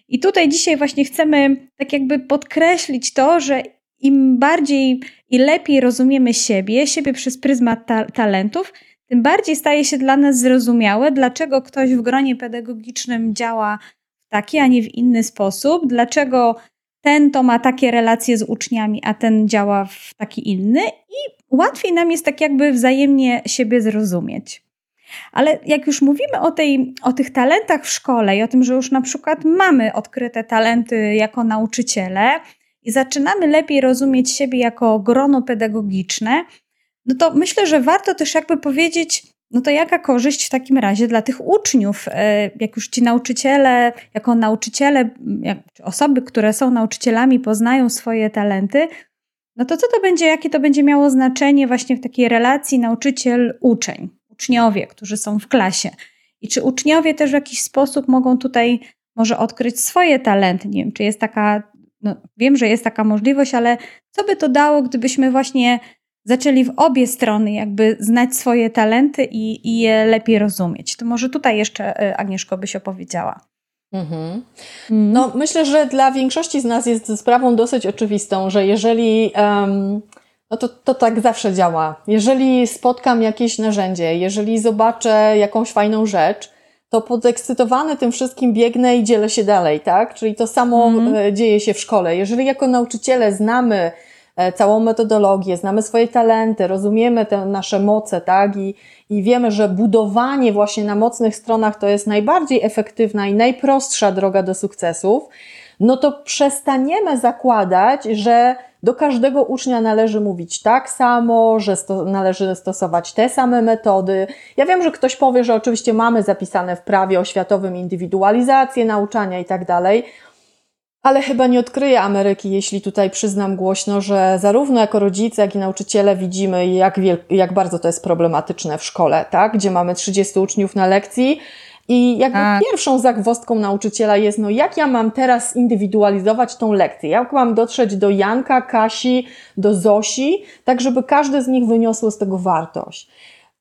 I tutaj dzisiaj właśnie chcemy tak jakby podkreślić to, że im bardziej i lepiej rozumiemy siebie, siebie przez pryzmat ta talentów, tym bardziej staje się dla nas zrozumiałe, dlaczego ktoś w gronie pedagogicznym działa w taki, a nie w inny sposób, dlaczego ten to ma takie relacje z uczniami, a ten działa w taki inny, i łatwiej nam jest tak jakby wzajemnie siebie zrozumieć. Ale jak już mówimy o, tej, o tych talentach w szkole i o tym, że już na przykład mamy odkryte talenty jako nauczyciele, i zaczynamy lepiej rozumieć siebie jako grono pedagogiczne, no to myślę, że warto też jakby powiedzieć, no to jaka korzyść w takim razie dla tych uczniów, e, jak już ci nauczyciele, jako nauczyciele, jak, osoby, które są nauczycielami, poznają swoje talenty, no to co to będzie, jakie to będzie miało znaczenie właśnie w takiej relacji nauczyciel-uczeń, uczniowie, którzy są w klasie. I czy uczniowie też w jakiś sposób mogą tutaj może odkryć swoje talenty? Nie wiem, czy jest taka no, wiem, że jest taka możliwość, ale co by to dało, gdybyśmy właśnie zaczęli w obie strony jakby znać swoje talenty i, i je lepiej rozumieć? To może tutaj jeszcze e, Agnieszko byś opowiedziała. Mhm. Mm. No, myślę, że dla większości z nas jest sprawą dosyć oczywistą, że jeżeli, um, no to, to tak zawsze działa. Jeżeli spotkam jakieś narzędzie, jeżeli zobaczę jakąś fajną rzecz, to podekscytowany tym wszystkim biegnę i dzielę się dalej, tak? Czyli to samo mm. dzieje się w szkole. Jeżeli jako nauczyciele znamy e, całą metodologię, znamy swoje talenty, rozumiemy te nasze moce, tak? I, I wiemy, że budowanie właśnie na mocnych stronach to jest najbardziej efektywna i najprostsza droga do sukcesów, no to przestaniemy zakładać, że do każdego ucznia należy mówić tak samo, że sto należy stosować te same metody. Ja wiem, że ktoś powie, że oczywiście mamy zapisane w prawie oświatowym indywidualizację nauczania i tak dalej, ale chyba nie odkryję Ameryki, jeśli tutaj przyznam głośno, że zarówno jako rodzice, jak i nauczyciele widzimy, jak, jak bardzo to jest problematyczne w szkole, tak? gdzie mamy 30 uczniów na lekcji i jakby tak. pierwszą zagwostką nauczyciela jest, no jak ja mam teraz indywidualizować tą lekcję? Jak mam dotrzeć do Janka, Kasi, do Zosi, tak żeby każdy z nich wyniosło z tego wartość?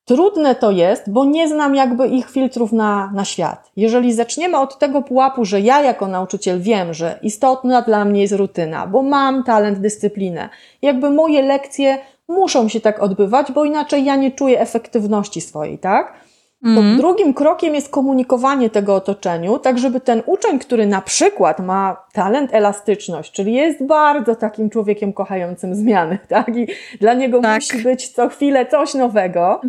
Trudne to jest, bo nie znam jakby ich filtrów na, na świat. Jeżeli zaczniemy od tego pułapu, że ja jako nauczyciel wiem, że istotna dla mnie jest rutyna, bo mam talent, dyscyplinę, jakby moje lekcje muszą się tak odbywać, bo inaczej ja nie czuję efektywności swojej, tak? To mm. drugim krokiem jest komunikowanie tego otoczeniu, tak żeby ten uczeń, który na przykład ma talent elastyczność, czyli jest bardzo takim człowiekiem kochającym zmiany, [laughs] tak? I dla niego tak. musi być co chwilę coś nowego,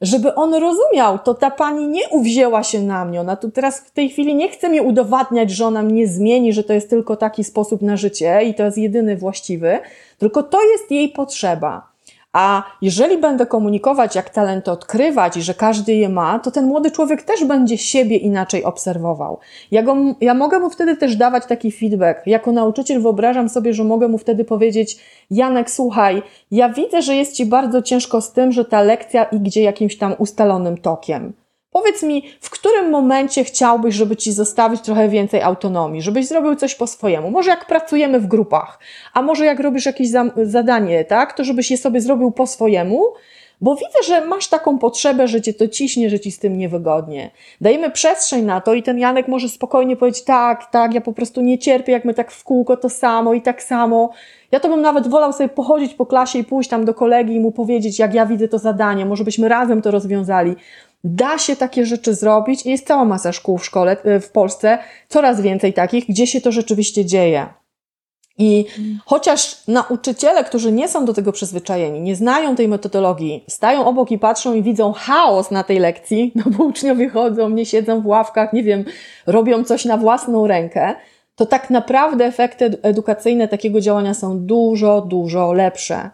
żeby on rozumiał, to ta pani nie uwzięła się na mnie, ona tu teraz w tej chwili nie chce mi udowadniać, że ona mnie zmieni, że to jest tylko taki sposób na życie i to jest jedyny właściwy, tylko to jest jej potrzeba. A jeżeli będę komunikować, jak talenty odkrywać i że każdy je ma, to ten młody człowiek też będzie siebie inaczej obserwował. Ja, go, ja mogę mu wtedy też dawać taki feedback. Jako nauczyciel wyobrażam sobie, że mogę mu wtedy powiedzieć: Janek, słuchaj, ja widzę, że jest ci bardzo ciężko z tym, że ta lekcja idzie jakimś tam ustalonym tokiem. Powiedz mi, w którym momencie chciałbyś, żeby ci zostawić trochę więcej autonomii, żebyś zrobił coś po swojemu? Może jak pracujemy w grupach, a może jak robisz jakieś zadanie, tak, to żebyś je sobie zrobił po swojemu, bo widzę, że masz taką potrzebę, że cię to ciśnie, że ci z tym niewygodnie. Dajemy przestrzeń na to i ten Janek może spokojnie powiedzieć: tak, tak, ja po prostu nie cierpię, jak my tak w kółko to samo i tak samo. Ja to bym nawet wolał sobie pochodzić po klasie i pójść tam do kolegi i mu powiedzieć, jak ja widzę to zadanie, może byśmy razem to rozwiązali. Da się takie rzeczy zrobić i jest cała masa szkół w szkole, e, w Polsce, coraz więcej takich, gdzie się to rzeczywiście dzieje. I chociaż nauczyciele, którzy nie są do tego przyzwyczajeni, nie znają tej metodologii, stają obok i patrzą i widzą chaos na tej lekcji, no bo uczniowie chodzą, nie siedzą w ławkach, nie wiem, robią coś na własną rękę, to tak naprawdę efekty edukacyjne takiego działania są dużo, dużo lepsze.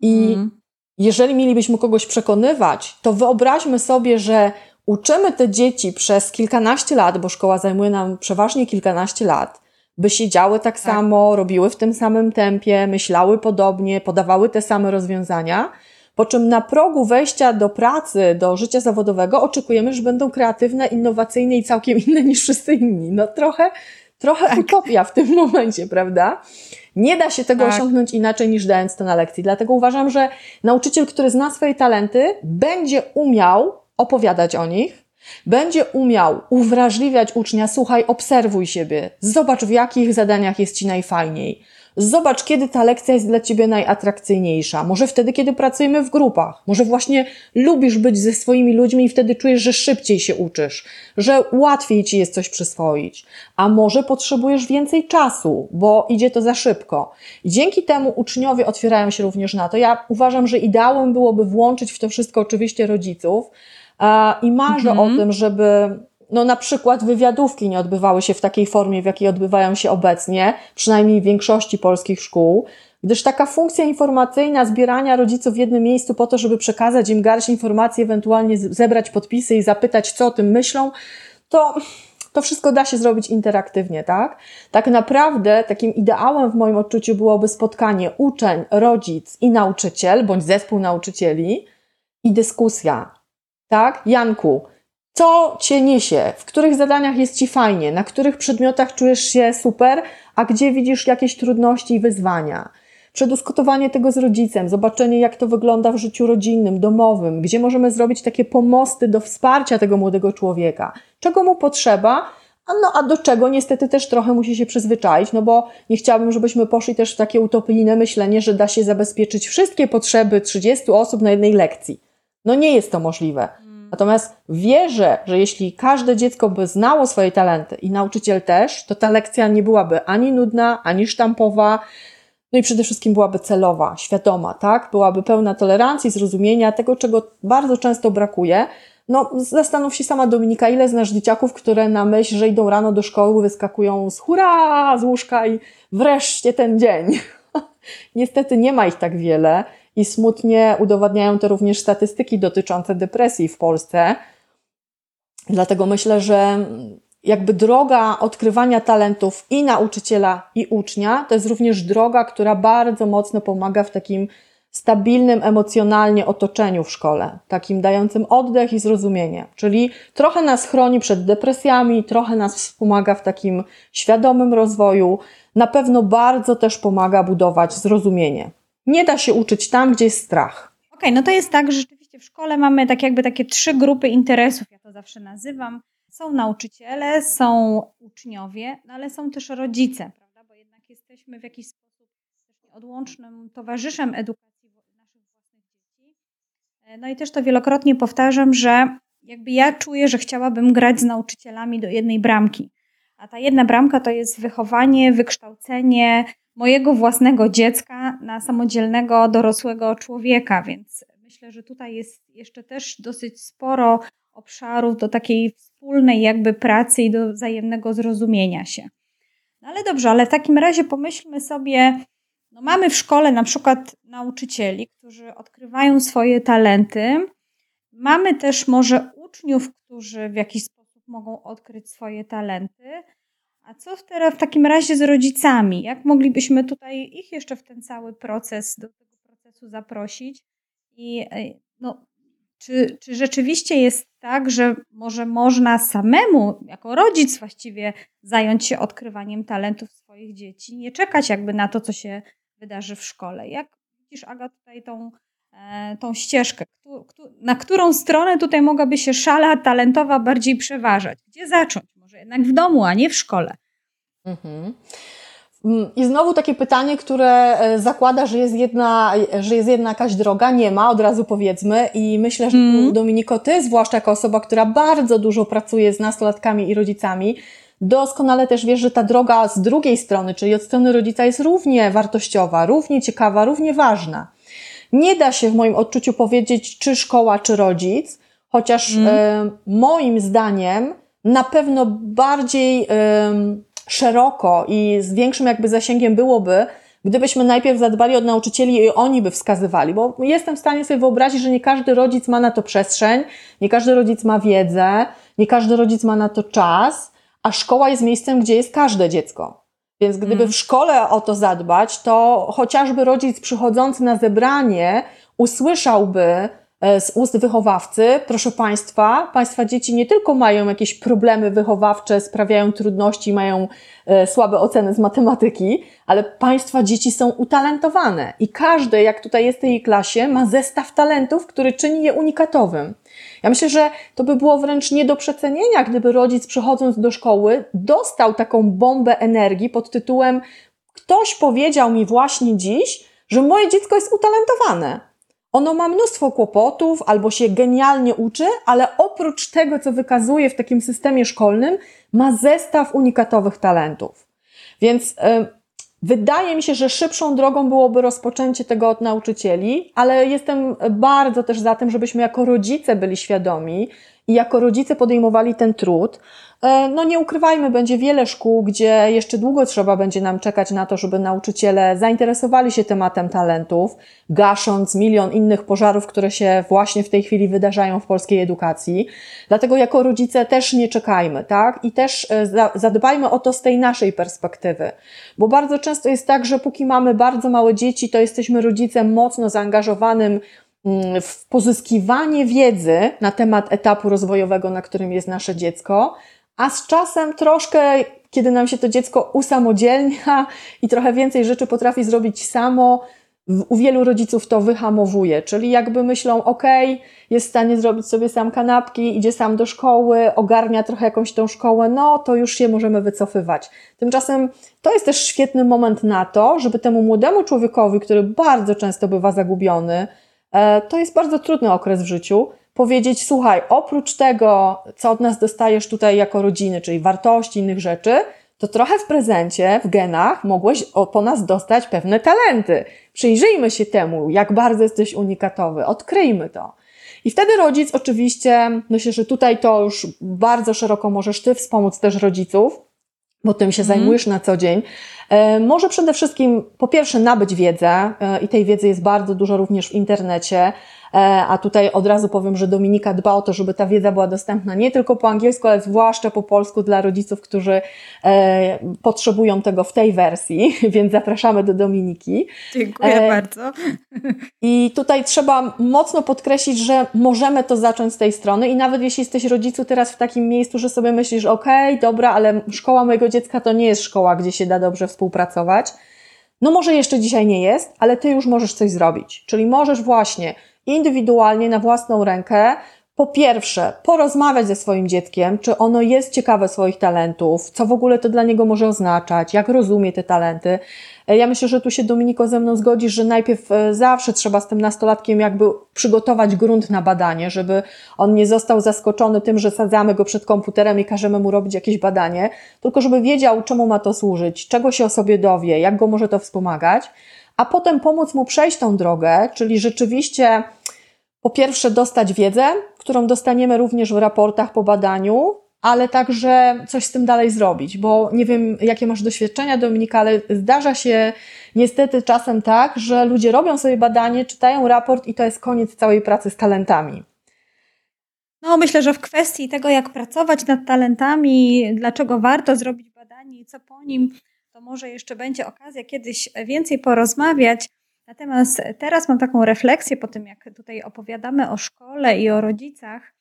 I mm jeżeli mielibyśmy kogoś przekonywać, to wyobraźmy sobie, że uczymy te dzieci przez kilkanaście lat, bo szkoła zajmuje nam przeważnie kilkanaście lat, by siedziały tak, tak samo, robiły w tym samym tempie, myślały podobnie, podawały te same rozwiązania, po czym na progu wejścia do pracy, do życia zawodowego oczekujemy, że będą kreatywne, innowacyjne i całkiem inne niż wszyscy inni. No trochę, trochę tak. utopia w tym [laughs] momencie, prawda? Nie da się tego tak. osiągnąć inaczej niż dając to na lekcji. Dlatego uważam, że nauczyciel, który zna swoje talenty, będzie umiał opowiadać o nich, będzie umiał uwrażliwiać ucznia, słuchaj, obserwuj siebie, zobacz w jakich zadaniach jest ci najfajniej. Zobacz, kiedy ta lekcja jest dla ciebie najatrakcyjniejsza. Może wtedy, kiedy pracujemy w grupach. Może właśnie lubisz być ze swoimi ludźmi i wtedy czujesz, że szybciej się uczysz, że łatwiej ci jest coś przyswoić. A może potrzebujesz więcej czasu, bo idzie to za szybko. I dzięki temu uczniowie otwierają się również na to. Ja uważam, że ideałem byłoby włączyć w to wszystko oczywiście rodziców. I marzę mhm. o tym, żeby no na przykład wywiadówki nie odbywały się w takiej formie, w jakiej odbywają się obecnie, przynajmniej w większości polskich szkół, gdyż taka funkcja informacyjna zbierania rodziców w jednym miejscu po to, żeby przekazać im garść informacji, ewentualnie zebrać podpisy i zapytać, co o tym myślą, to to wszystko da się zrobić interaktywnie, tak? Tak naprawdę takim ideałem w moim odczuciu byłoby spotkanie uczeń, rodzic i nauczyciel, bądź zespół nauczycieli i dyskusja. Tak? Janku, co cię niesie, w których zadaniach jest ci fajnie, na których przedmiotach czujesz się super, a gdzie widzisz jakieś trudności i wyzwania. Przedyskutowanie tego z rodzicem, zobaczenie, jak to wygląda w życiu rodzinnym, domowym, gdzie możemy zrobić takie pomosty do wsparcia tego młodego człowieka, czego mu potrzeba, a, no, a do czego niestety też trochę musi się przyzwyczaić, no bo nie chciałabym, żebyśmy poszli też w takie utopijne myślenie, że da się zabezpieczyć wszystkie potrzeby 30 osób na jednej lekcji. No nie jest to możliwe. Natomiast wierzę, że jeśli każde dziecko by znało swoje talenty i nauczyciel też, to ta lekcja nie byłaby ani nudna, ani sztampowa, no i przede wszystkim byłaby celowa, świadoma, tak? Byłaby pełna tolerancji, zrozumienia tego, czego bardzo często brakuje. No, zastanów się sama Dominika, ile znasz dzieciaków, które na myśl, że idą rano do szkoły, wyskakują z hurra, z łóżka i wreszcie ten dzień. [laughs] Niestety nie ma ich tak wiele i smutnie udowadniają to również statystyki dotyczące depresji w Polsce. Dlatego myślę, że jakby droga odkrywania talentów i nauczyciela, i ucznia to jest również droga, która bardzo mocno pomaga w takim stabilnym emocjonalnie otoczeniu w szkole, takim dającym oddech i zrozumienie. Czyli trochę nas chroni przed depresjami, trochę nas wspomaga w takim świadomym rozwoju. Na pewno bardzo też pomaga budować zrozumienie. Nie da się uczyć tam, gdzie jest strach. Okej, okay, no to jest tak, że rzeczywiście w szkole mamy tak jakby takie trzy grupy interesów, ja to zawsze nazywam. Są nauczyciele, są uczniowie, no ale są też rodzice, prawda? Bo jednak jesteśmy w jakiś sposób odłącznym towarzyszem edukacji naszych własnych dzieci. E, no i też to wielokrotnie powtarzam, że jakby ja czuję, że chciałabym grać z nauczycielami do jednej bramki. A ta jedna bramka to jest wychowanie, wykształcenie, mojego własnego dziecka na samodzielnego, dorosłego człowieka, więc myślę, że tutaj jest jeszcze też dosyć sporo obszarów do takiej wspólnej jakby pracy i do wzajemnego zrozumienia się. No ale dobrze, ale w takim razie pomyślmy sobie, no mamy w szkole na przykład nauczycieli, którzy odkrywają swoje talenty. Mamy też może uczniów, którzy w jakiś sposób mogą odkryć swoje talenty. A co teraz w takim razie z rodzicami? Jak moglibyśmy tutaj ich jeszcze w ten cały proces, do tego procesu zaprosić? I e, no, czy, czy rzeczywiście jest tak, że może można samemu, jako rodzic właściwie, zająć się odkrywaniem talentów swoich dzieci, nie czekać jakby na to, co się wydarzy w szkole? Jak widzisz, Aga, tutaj tą, e, tą ścieżkę? Na którą stronę tutaj mogłaby się szala talentowa bardziej przeważać? Gdzie zacząć? Może jednak w domu, a nie w szkole? Mhm. Mm, I znowu takie pytanie, które e, zakłada, że jest, jedna, że jest jedna jakaś droga, nie ma, od razu powiedzmy. I myślę, że mm. Dominiko, ty, zwłaszcza jako osoba, która bardzo dużo pracuje z nastolatkami i rodzicami, doskonale też wiesz, że ta droga z drugiej strony, czyli od strony rodzica, jest równie wartościowa, równie ciekawa, równie ważna. Nie da się w moim odczuciu powiedzieć, czy szkoła, czy rodzic, chociaż mm. e, moim zdaniem na pewno bardziej. Szeroko i z większym jakby zasięgiem byłoby, gdybyśmy najpierw zadbali od nauczycieli i oni by wskazywali, bo jestem w stanie sobie wyobrazić, że nie każdy rodzic ma na to przestrzeń, nie każdy rodzic ma wiedzę, nie każdy rodzic ma na to czas, a szkoła jest miejscem, gdzie jest każde dziecko. Więc gdyby mm. w szkole o to zadbać, to chociażby rodzic przychodzący na zebranie usłyszałby, z ust wychowawcy, proszę Państwa, Państwa dzieci nie tylko mają jakieś problemy wychowawcze, sprawiają trudności, mają e, słabe oceny z matematyki, ale Państwa dzieci są utalentowane i każdy, jak tutaj jest w tej klasie, ma zestaw talentów, który czyni je unikatowym. Ja myślę, że to by było wręcz nie do przecenienia, gdyby rodzic przychodząc do szkoły dostał taką bombę energii pod tytułem Ktoś powiedział mi właśnie dziś, że moje dziecko jest utalentowane. Ono ma mnóstwo kłopotów albo się genialnie uczy, ale oprócz tego, co wykazuje w takim systemie szkolnym, ma zestaw unikatowych talentów. Więc wydaje mi się, że szybszą drogą byłoby rozpoczęcie tego od nauczycieli, ale jestem bardzo też za tym, żebyśmy jako rodzice byli świadomi i jako rodzice podejmowali ten trud, E, no nie ukrywajmy, będzie wiele szkół, gdzie jeszcze długo trzeba będzie nam czekać na to, żeby nauczyciele zainteresowali się tematem talentów, gasząc milion innych pożarów, które się właśnie w tej chwili wydarzają w polskiej edukacji. Dlatego jako rodzice też nie czekajmy, tak? I też e, zadbajmy o to z tej naszej perspektywy. Bo bardzo często jest tak, że póki mamy bardzo małe dzieci, to jesteśmy rodzicem mocno zaangażowanym w pozyskiwanie wiedzy na temat etapu rozwojowego, na którym jest nasze dziecko, a z czasem troszkę, kiedy nam się to dziecko usamodzielnia [laughs] i trochę więcej rzeczy potrafi zrobić samo, u wielu rodziców to wyhamowuje, czyli jakby myślą, ok, jest w stanie zrobić sobie sam kanapki, idzie sam do szkoły, ogarnia trochę jakąś tą szkołę, no to już się możemy wycofywać. Tymczasem to jest też świetny moment na to, żeby temu młodemu człowiekowi, który bardzo często bywa zagubiony, to jest bardzo trudny okres w życiu, powiedzieć, słuchaj, oprócz tego, co od nas dostajesz tutaj jako rodziny, czyli wartości, innych rzeczy, to trochę w prezencie, w genach mogłeś po nas dostać pewne talenty. Przyjrzyjmy się temu, jak bardzo jesteś unikatowy, odkryjmy to. I wtedy rodzic oczywiście, myślę, że tutaj to już bardzo szeroko możesz Ty wspomóc też rodziców, bo tym się mm. zajmujesz na co dzień. E, może przede wszystkim po pierwsze nabyć wiedzę e, i tej wiedzy jest bardzo dużo również w internecie, E, a tutaj od razu powiem, że Dominika dba o to, żeby ta wiedza była dostępna nie tylko po angielsku, ale zwłaszcza po polsku dla rodziców, którzy e, potrzebują tego w tej wersji, [laughs] więc zapraszamy do Dominiki. Dziękuję e, bardzo. I tutaj trzeba mocno podkreślić, że możemy to zacząć z tej strony i nawet jeśli jesteś rodzicu teraz w takim miejscu, że sobie myślisz, ok, dobra, ale szkoła mojego dziecka to nie jest szkoła, gdzie się da dobrze współpracować. No może jeszcze dzisiaj nie jest, ale ty już możesz coś zrobić. Czyli możesz właśnie indywidualnie, na własną rękę, po pierwsze, porozmawiać ze swoim dzieckiem, czy ono jest ciekawe swoich talentów, co w ogóle to dla niego może oznaczać, jak rozumie te talenty. E, ja myślę, że tu się Dominiko ze mną zgodzisz, że najpierw e, zawsze trzeba z tym nastolatkiem jakby przygotować grunt na badanie, żeby on nie został zaskoczony tym, że sadzamy go przed komputerem i każemy mu robić jakieś badanie, tylko żeby wiedział, czemu ma to służyć, czego się o sobie dowie, jak go może to wspomagać a potem pomóc mu przejść tą drogę, czyli rzeczywiście po pierwsze dostać wiedzę, którą dostaniemy również w raportach po badaniu, ale także coś z tym dalej zrobić, bo nie wiem, jakie masz doświadczenia, Dominika, ale zdarza się niestety czasem tak, że ludzie robią sobie badanie, czytają raport i to jest koniec całej pracy z talentami. No, myślę, że w kwestii tego, jak pracować nad talentami, dlaczego warto zrobić badanie i co po nim, to może jeszcze będzie okazja kiedyś więcej porozmawiać. Natomiast teraz mam taką refleksję po tym, jak tutaj opowiadamy o szkole i o rodzicach.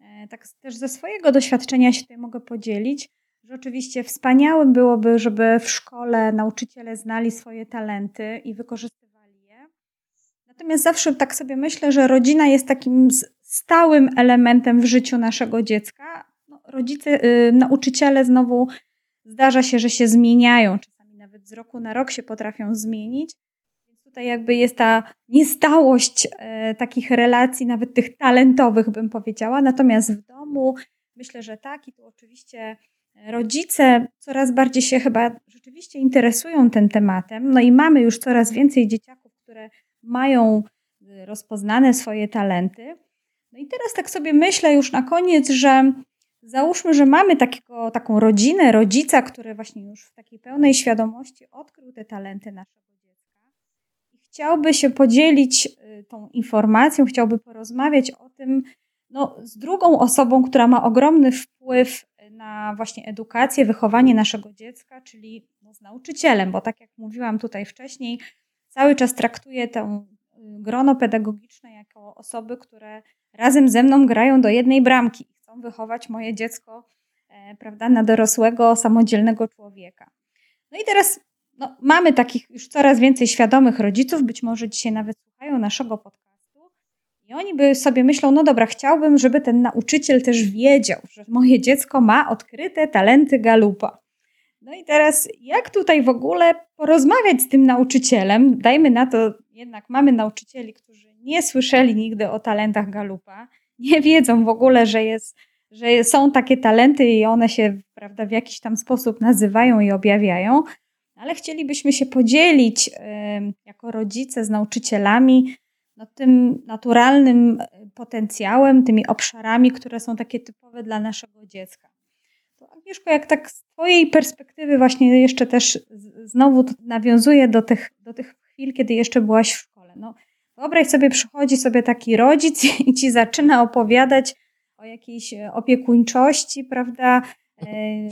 E, tak też ze swojego doświadczenia się tutaj mogę podzielić, że oczywiście wspaniałym byłoby, żeby w szkole nauczyciele znali swoje talenty i wykorzystywali je. Natomiast zawsze tak sobie myślę, że rodzina jest takim stałym elementem w życiu naszego dziecka. No, rodzice, yy, nauczyciele znowu zdarza się, że się zmieniają, czasami nawet z roku na rok się potrafią zmienić. Tutaj jakby jest ta niestałość yy, takich relacji, nawet tych talentowych, bym powiedziała. Natomiast w domu myślę, że tak i tu oczywiście rodzice coraz bardziej się chyba rzeczywiście interesują tym tematem. No i mamy już coraz więcej dzieciaków, które mają y, rozpoznane swoje talenty. No i teraz tak sobie myślę już na koniec, że załóżmy, że mamy takiego, taką rodzinę, rodzica, który właśnie już w takiej pełnej świadomości odkrył te talenty naszego chciałby się podzielić y, tą informacją, chciałby porozmawiać o tym no, z drugą osobą, która ma ogromny wpływ na właśnie edukację, wychowanie naszego dziecka, czyli no, z nauczycielem, bo tak jak mówiłam tutaj wcześniej, cały czas traktuję tę y, grono pedagogiczne jako osoby, które razem ze mną grają do jednej bramki i chcą wychować moje dziecko e, prawda, na dorosłego, samodzielnego człowieka. No i teraz no, mamy takich już coraz więcej świadomych rodziców, być może dzisiaj nawet słuchają naszego podcastu i oni by sobie myślą, no dobra, chciałbym, żeby ten nauczyciel też wiedział, że moje dziecko ma odkryte talenty galupa. No i teraz, jak tutaj w ogóle porozmawiać z tym nauczycielem? Dajmy na to, jednak mamy nauczycieli, którzy nie słyszeli nigdy o talentach Galupa, nie wiedzą w ogóle, że, jest, że są takie talenty i one się prawda, w jakiś tam sposób nazywają i objawiają, ale chcielibyśmy się podzielić jako rodzice z nauczycielami no, tym naturalnym potencjałem, tymi obszarami, które są takie typowe dla naszego dziecka. To Agnieszko, jak tak z Twojej perspektywy właśnie jeszcze też znowu nawiązuje do tych, do tych chwil, kiedy jeszcze byłaś w szkole. No, Wyobraź sobie, przychodzi sobie taki rodzic [laughs] i ci zaczyna opowiadać o jakiejś opiekuńczości, prawda? E,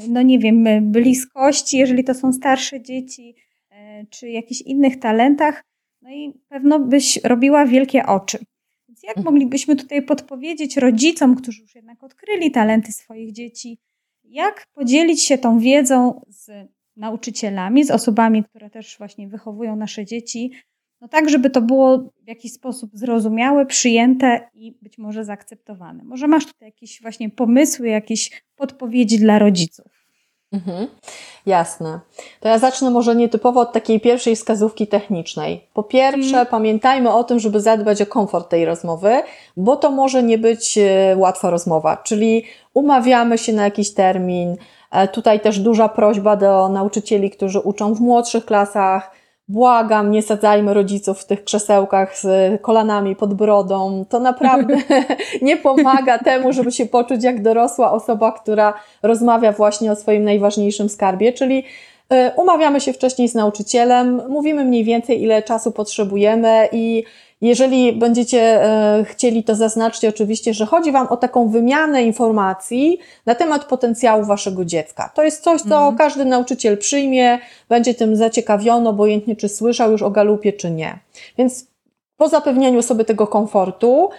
no nie wiem, bliskości, jeżeli to są starsze dzieci, e, czy jakichś innych talentach. No i pewno byś robiła wielkie oczy. Więc jak mhm. moglibyśmy tutaj podpowiedzieć rodzicom, którzy już jednak odkryli talenty swoich dzieci, jak podzielić się tą wiedzą z nauczycielami, z osobami, które też właśnie wychowują nasze dzieci, no tak, żeby to było w jakiś sposób zrozumiałe, przyjęte i być może zaakceptowane. Może masz tutaj jakieś właśnie pomysły, jakieś podpowiedzi dla rodziców? Mhm, jasne. To ja zacznę może nietypowo od takiej pierwszej wskazówki technicznej. Po pierwsze, mhm. pamiętajmy o tym, żeby zadbać o komfort tej rozmowy, bo to może nie być e, łatwa rozmowa, czyli umawiamy się na jakiś termin. E, tutaj też duża prośba do nauczycieli, którzy uczą w młodszych klasach Błagam, nie sadzajmy rodziców w tych krzesełkach z kolanami pod brodą. To naprawdę [laughs] nie pomaga temu, żeby się poczuć jak dorosła osoba, która rozmawia właśnie o swoim najważniejszym skarbie, czyli y, umawiamy się wcześniej z nauczycielem, mówimy mniej więcej ile czasu potrzebujemy i jeżeli będziecie e, chcieli, to zaznaczcie oczywiście, że chodzi Wam o taką wymianę informacji na temat potencjału Waszego dziecka. To jest coś, co mhm. każdy nauczyciel przyjmie, będzie tym zaciekawiony, obojętnie czy słyszał już o galupie, czy nie. Więc po zapewnieniu sobie tego komfortu,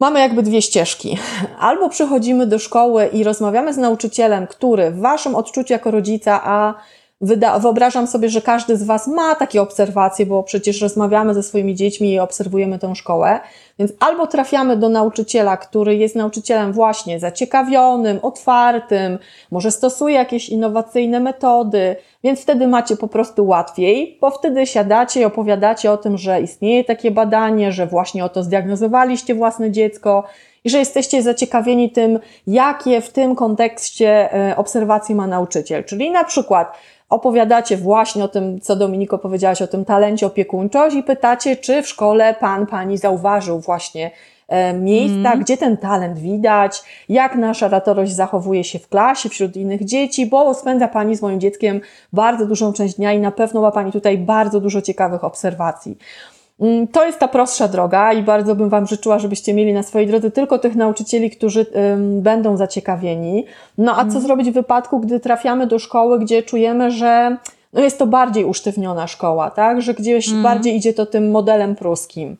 mamy jakby dwie ścieżki. [laughs] Albo przychodzimy do szkoły i rozmawiamy z nauczycielem, który w Waszym odczuciu jako rodzica, a Wyda wyobrażam sobie, że każdy z Was ma takie obserwacje, bo przecież rozmawiamy ze swoimi dziećmi i obserwujemy tę szkołę. Więc albo trafiamy do nauczyciela, który jest nauczycielem właśnie zaciekawionym, otwartym, może stosuje jakieś innowacyjne metody, więc wtedy macie po prostu łatwiej, bo wtedy siadacie i opowiadacie o tym, że istnieje takie badanie, że właśnie oto zdiagnozowaliście własne dziecko i że jesteście zaciekawieni tym, jakie w tym kontekście e, obserwacji ma nauczyciel. Czyli na przykład opowiadacie właśnie o tym, co Dominiko powiedziałaś, o tym talencie opiekuńczość i pytacie, czy w szkole pan, pani zauważył właśnie e, miejsca, mm. gdzie ten talent widać, jak nasza ratorość zachowuje się w klasie, wśród innych dzieci, bo spędza Pani z moim dzieckiem bardzo dużą część dnia i na pewno ma Pani tutaj bardzo dużo ciekawych obserwacji. Mm, to jest ta prostsza droga i bardzo bym Wam życzyła, żebyście mieli na swojej drodze tylko tych nauczycieli, którzy ym, będą zaciekawieni. No a co mm. zrobić w wypadku, gdy trafiamy do szkoły, gdzie czujemy, że no jest to bardziej usztywniona szkoła, tak? Że gdzieś mm. bardziej idzie to tym modelem pruskim.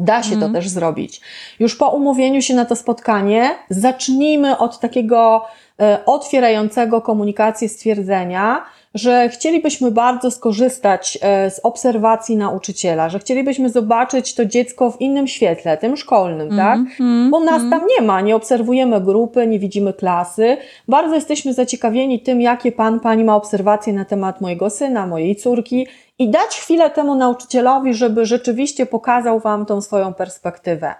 Da się mm. to mhm. też zrobić. Już po umówieniu się na to spotkanie, zacznijmy od takiego e, otwierającego komunikację stwierdzenia, że chcielibyśmy bardzo skorzystać e, z obserwacji nauczyciela, że chcielibyśmy zobaczyć to dziecko w innym świetle, tym szkolnym, mm, tak? Mm, Bo nas mm. tam nie ma, nie obserwujemy grupy, nie widzimy klasy. Bardzo jesteśmy zaciekawieni tym, jakie pan, pani ma obserwacje na temat mojego syna, mojej córki i dać chwilę temu nauczycielowi, żeby rzeczywiście pokazał wam tą swoją perspektywę.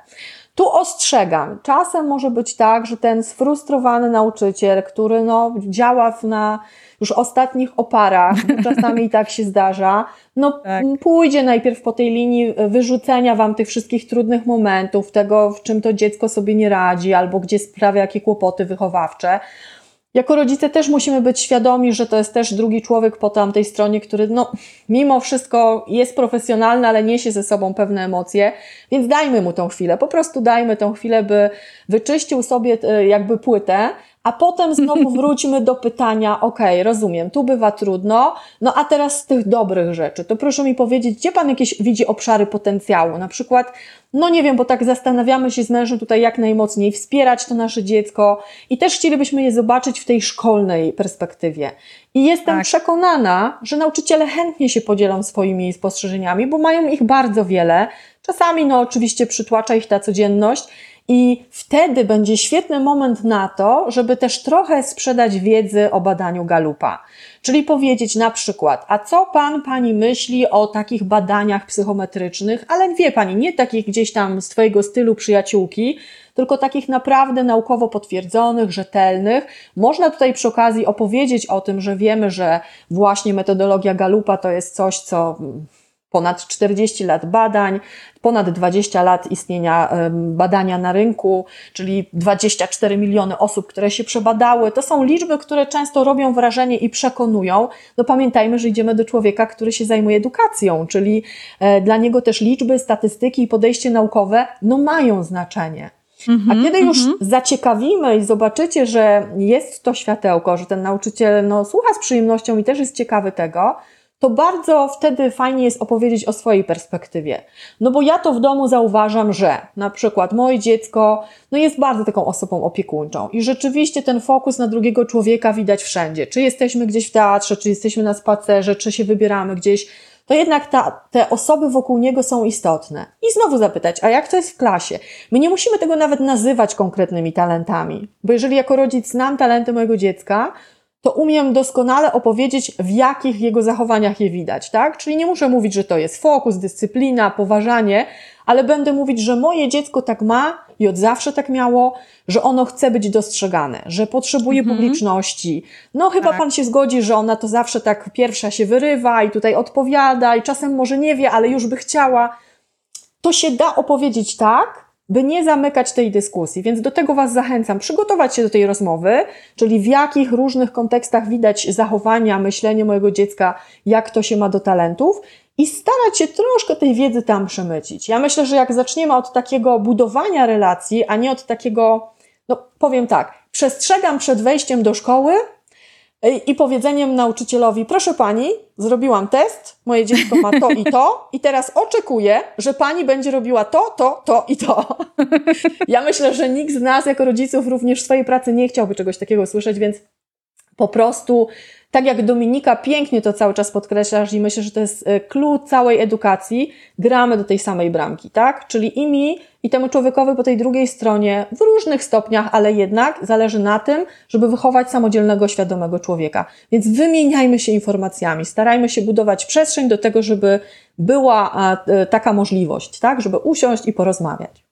Tu ostrzegam, czasem może być tak, że ten sfrustrowany nauczyciel, który no, działa na już ostatnich oparach, [laughs] czasami i tak się zdarza, no tak. pójdzie najpierw po tej linii wyrzucenia wam tych wszystkich trudnych momentów, tego w czym to dziecko sobie nie radzi, albo gdzie sprawia jakie kłopoty wychowawcze. Jako rodzice też musimy być świadomi, że to jest też drugi człowiek po tamtej stronie, który no, mimo wszystko jest profesjonalny, ale niesie ze sobą pewne emocje, więc dajmy mu tą chwilę. Po prostu dajmy tą chwilę, by wyczyścił sobie e, jakby płytę a potem znowu [laughs] wróćmy do pytania, ok, rozumiem, tu bywa trudno, no a teraz z tych dobrych rzeczy, to proszę mi powiedzieć, gdzie Pan jakieś widzi obszary potencjału? Na przykład, no nie wiem, bo tak zastanawiamy się z mężem tutaj jak najmocniej wspierać to nasze dziecko i też chcielibyśmy je zobaczyć w tej szkolnej perspektywie. I jestem tak. przekonana, że nauczyciele chętnie się podzielą swoimi spostrzeżeniami, bo mają ich bardzo wiele. Czasami, no oczywiście przytłacza ich ta codzienność, i wtedy będzie świetny moment na to, żeby też trochę sprzedać wiedzy o badaniu Galupa. Czyli powiedzieć na przykład, a co pan, pani myśli o takich badaniach psychometrycznych, ale wie pani, nie takich gdzieś tam z twojego stylu przyjaciółki, tylko takich naprawdę naukowo potwierdzonych, rzetelnych. Można tutaj przy okazji opowiedzieć o tym, że wiemy, że właśnie metodologia Galupa to jest coś, co ponad 40 lat badań, ponad 20 lat istnienia badania na rynku, czyli 24 miliony osób, które się przebadały. To są liczby, które często robią wrażenie i przekonują. No pamiętajmy, że idziemy do człowieka, który się zajmuje edukacją, czyli e, dla niego też liczby, statystyki i podejście naukowe no mają znaczenie. A mhm, kiedy już mm -hmm. zaciekawimy i zobaczycie, że jest to światełko, że ten nauczyciel no, słucha z przyjemnością i też jest ciekawy tego, to bardzo wtedy fajnie jest opowiedzieć o swojej perspektywie. No bo ja to w domu zauważam, że na przykład moje dziecko no jest bardzo taką osobą opiekuńczą i rzeczywiście ten fokus na drugiego człowieka widać wszędzie. Czy jesteśmy gdzieś w teatrze, czy jesteśmy na spacerze, czy się wybieramy gdzieś, to jednak ta, te osoby wokół niego są istotne. I znowu zapytać, a jak to jest w klasie? My nie musimy tego nawet nazywać konkretnymi talentami, bo jeżeli jako rodzic znam talenty mojego dziecka, to umiem doskonale opowiedzieć, w jakich jego zachowaniach je widać, tak? Czyli nie muszę mówić, że to jest fokus, dyscyplina, poważanie, ale będę mówić, że moje dziecko tak ma i od zawsze tak miało, że ono chce być dostrzegane, że potrzebuje mhm. publiczności. No chyba tak. pan się zgodzi, że ona to zawsze tak pierwsza się wyrywa i tutaj odpowiada i czasem może nie wie, ale już by chciała. To się da opowiedzieć tak, by nie zamykać tej dyskusji. Więc do tego Was zachęcam, przygotować się do tej rozmowy, czyli w jakich różnych kontekstach widać zachowania, myślenie mojego dziecka, jak to się ma do talentów i starać się troszkę tej wiedzy tam przemycić. Ja myślę, że jak zaczniemy od takiego budowania relacji, a nie od takiego, no powiem tak, przestrzegam przed wejściem do szkoły, i powiedzeniem nauczycielowi, proszę pani, zrobiłam test, moje dziecko ma to i to i teraz oczekuję, że pani będzie robiła to, to, to i to. [laughs] Ja myślę, że nikt z nas jako rodziców również w swojej pracy nie chciałby czegoś takiego słyszeć, więc po prostu tak jak Dominika pięknie to cały czas podkreślasz i myślę, że to jest klucz całej edukacji, gramy do tej samej bramki, tak? Czyli i mi, i temu człowiekowi po tej drugiej stronie w różnych stopniach, ale jednak zależy na tym, żeby wychować samodzielnego, świadomego człowieka. Więc wymieniajmy się informacjami, starajmy się budować przestrzeń do tego, żeby była e, taka możliwość, tak? Żeby usiąść i porozmawiać.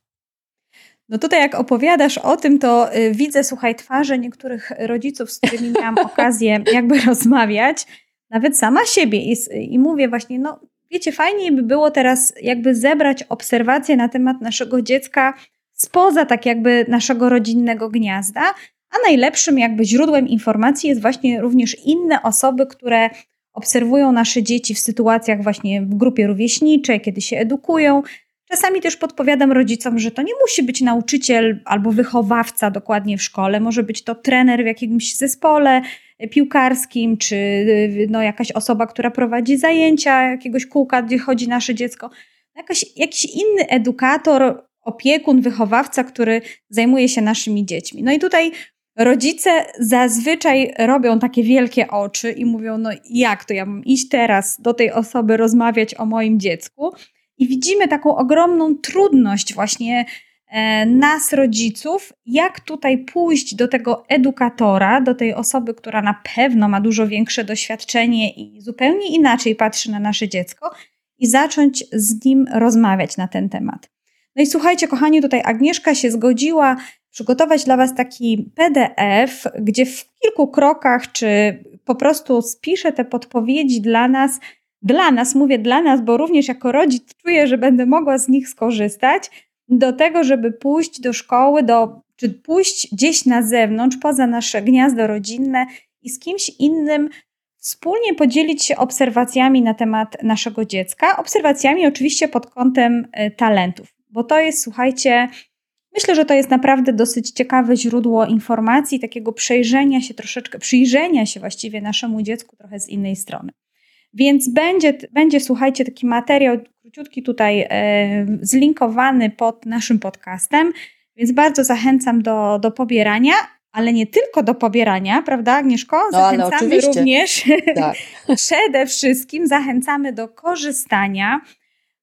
No tutaj jak opowiadasz o tym, to y, widzę, słuchaj, twarze niektórych rodziców, z którymi miałam [laughs] okazję jakby rozmawiać, nawet sama siebie i, i mówię właśnie, no wiecie, fajniej by było teraz jakby zebrać obserwacje na temat naszego dziecka spoza tak jakby naszego rodzinnego gniazda, a najlepszym jakby źródłem informacji jest właśnie również inne osoby, które obserwują nasze dzieci w sytuacjach właśnie w grupie rówieśniczej, kiedy się edukują. Czasami też podpowiadam rodzicom, że to nie musi być nauczyciel albo wychowawca dokładnie w szkole, może być to trener w jakimś zespole piłkarskim, czy no, jakaś osoba, która prowadzi zajęcia jakiegoś kółka, gdzie chodzi nasze dziecko. Jakiś inny edukator, opiekun, wychowawca, który zajmuje się naszymi dziećmi. No i tutaj Rodzice zazwyczaj robią takie wielkie oczy i mówią: No, jak to ja mam iść teraz do tej osoby, rozmawiać o moim dziecku? I widzimy taką ogromną trudność właśnie e, nas, rodziców, jak tutaj pójść do tego edukatora, do tej osoby, która na pewno ma dużo większe doświadczenie i zupełnie inaczej patrzy na nasze dziecko, i zacząć z nim rozmawiać na ten temat. No i słuchajcie, kochani, tutaj Agnieszka się zgodziła przygotować dla Was taki PDF, gdzie w kilku krokach, czy po prostu spiszę te podpowiedzi dla nas. Dla nas, mówię dla nas, bo również jako rodzic czuję, że będę mogła z nich skorzystać, do tego, żeby pójść do szkoły, do, czy pójść gdzieś na zewnątrz, poza nasze gniazdo rodzinne i z kimś innym wspólnie podzielić się obserwacjami na temat naszego dziecka. Obserwacjami oczywiście pod kątem y, talentów, bo to jest, słuchajcie, Myślę, że to jest naprawdę dosyć ciekawe źródło informacji, takiego przejrzenia się troszeczkę, przyjrzenia się właściwie naszemu dziecku trochę z innej strony. Więc będzie, będzie słuchajcie, taki materiał króciutki tutaj e, zlinkowany pod naszym podcastem, więc bardzo zachęcam do, do pobierania, ale nie tylko do pobierania, prawda Agnieszko? No, zachęcamy również, tak. [laughs] przede wszystkim zachęcamy do korzystania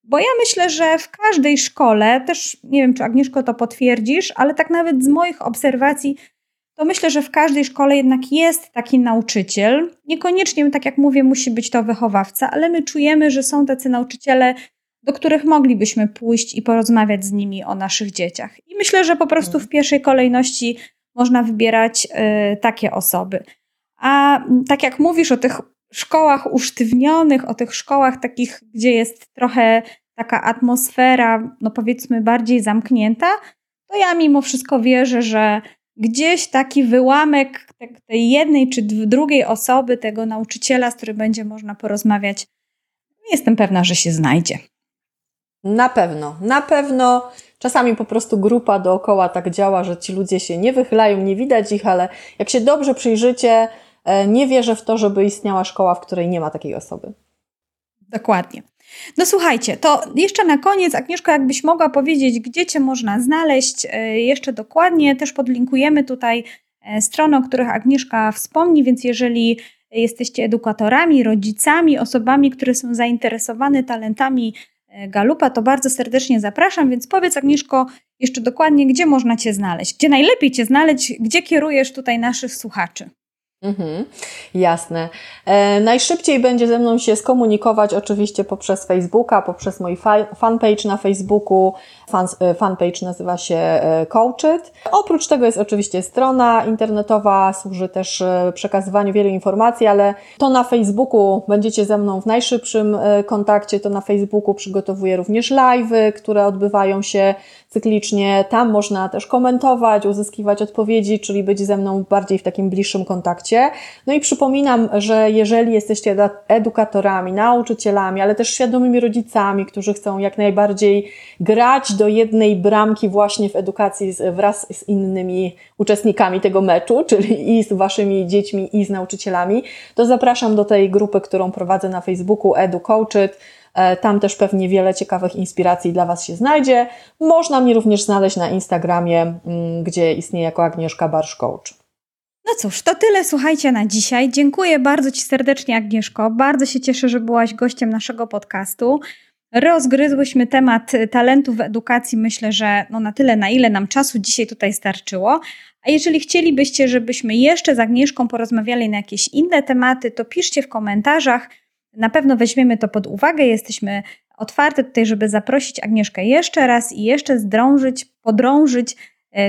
bo ja myślę, że w każdej szkole, też nie wiem, czy Agnieszko to potwierdzisz, ale tak nawet z moich obserwacji, to myślę, że w każdej szkole jednak jest taki nauczyciel. Niekoniecznie, tak jak mówię, musi być to wychowawca, ale my czujemy, że są tacy nauczyciele, do których moglibyśmy pójść i porozmawiać z nimi o naszych dzieciach. I myślę, że po prostu w mhm. pierwszej kolejności można wybierać y, takie osoby. A tak jak mówisz o tych szkołach usztywnionych, o tych szkołach takich, gdzie jest trochę taka atmosfera, no powiedzmy, bardziej zamknięta, to ja mimo wszystko wierzę, że gdzieś taki wyłamek tej jednej czy drugiej osoby, tego nauczyciela, z którym będzie można porozmawiać, jestem pewna, że się znajdzie. Na pewno, na pewno. Czasami po prostu grupa dookoła tak działa, że ci ludzie się nie wychylają, nie widać ich, ale jak się dobrze przyjrzycie, E, nie wierzę w to, żeby istniała szkoła, w której nie ma takiej osoby. Dokładnie. No słuchajcie, to jeszcze na koniec, Agnieszko, jakbyś mogła powiedzieć, gdzie Cię można znaleźć e, jeszcze dokładnie. Też podlinkujemy tutaj e, strony, o których Agnieszka wspomni, więc jeżeli jesteście edukatorami, rodzicami, osobami, które są zainteresowane talentami Galupa, to bardzo serdecznie zapraszam. Więc powiedz, Agnieszko, jeszcze dokładnie, gdzie można Cię znaleźć, gdzie najlepiej Cię znaleźć, gdzie kierujesz tutaj naszych słuchaczy. Mhm, jasne. E, najszybciej będzie ze mną się skomunikować oczywiście poprzez Facebooka, poprzez mój fanpage na Facebooku. E, fanpage nazywa się e, Coachit. Oprócz tego jest oczywiście strona internetowa, służy też e, przekazywaniu wielu informacji, ale to na Facebooku będziecie ze mną w najszybszym kontakcie. To na Facebooku przygotowuję również live'y, które odbywają się cyklicznie. Tam można też komentować, uzyskiwać odpowiedzi, czyli być ze mną bardziej w takim bliższym kontakcie. No i przypominam, że jeżeli jesteście edukatorami, nauczycielami, ale też świadomymi rodzicami, którzy chcą jak najbardziej grać do jednej bramki właśnie w edukacji wraz z innymi uczestnikami tego meczu, czyli i z waszymi dziećmi, i z nauczycielami, to zapraszam do tej grupy, którą prowadzę na Facebooku EduCoachit. E, tam też pewnie wiele ciekawych inspiracji dla Was się znajdzie. Można mnie również znaleźć na Instagramie, mm, gdzie istnieje jako Agnieszka Barsz Coach. No cóż, to tyle słuchajcie na dzisiaj. Dziękuję bardzo Ci serdecznie, Agnieszko. Bardzo się cieszę, że byłaś gościem naszego podcastu. Rozgryzłyśmy temat talentów w edukacji. Myślę, że no na tyle, na ile nam czasu dzisiaj tutaj starczyło. A jeżeli chcielibyście, żebyśmy jeszcze z Agnieszką porozmawiali na jakieś inne tematy, to piszcie w komentarzach. Na pewno weźmiemy to pod uwagę. Jesteśmy otwarte tutaj, żeby zaprosić Agnieszkę jeszcze raz i jeszcze zdrążyć, podrążyć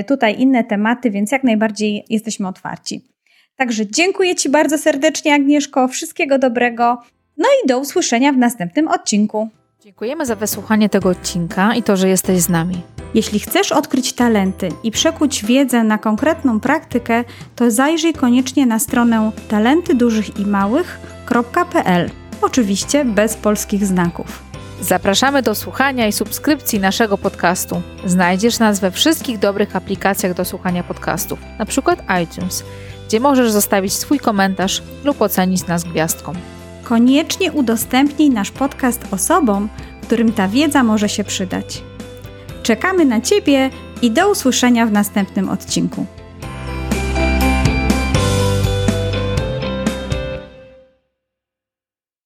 tutaj inne tematy, więc jak najbardziej jesteśmy otwarci. Także dziękuję Ci bardzo serdecznie, Agnieszko. Wszystkiego dobrego. No i do usłyszenia w następnym odcinku. Dziękujemy za wysłuchanie tego odcinka i to, że jesteś z nami. Jeśli chcesz odkryć talenty i przekuć wiedzę na konkretną praktykę, to zajrzyj koniecznie na stronę talentydużychimałych.pl. Oczywiście bez polskich znaków. Zapraszamy do słuchania i subskrypcji naszego podcastu. Znajdziesz nas we wszystkich dobrych aplikacjach do słuchania podcastów, np. iTunes, gdzie możesz zostawić swój komentarz lub ocenić nas gwiazdką. Koniecznie udostępnij nasz podcast osobom, którym ta wiedza może się przydać. Czekamy na Ciebie i do usłyszenia w następnym odcinku.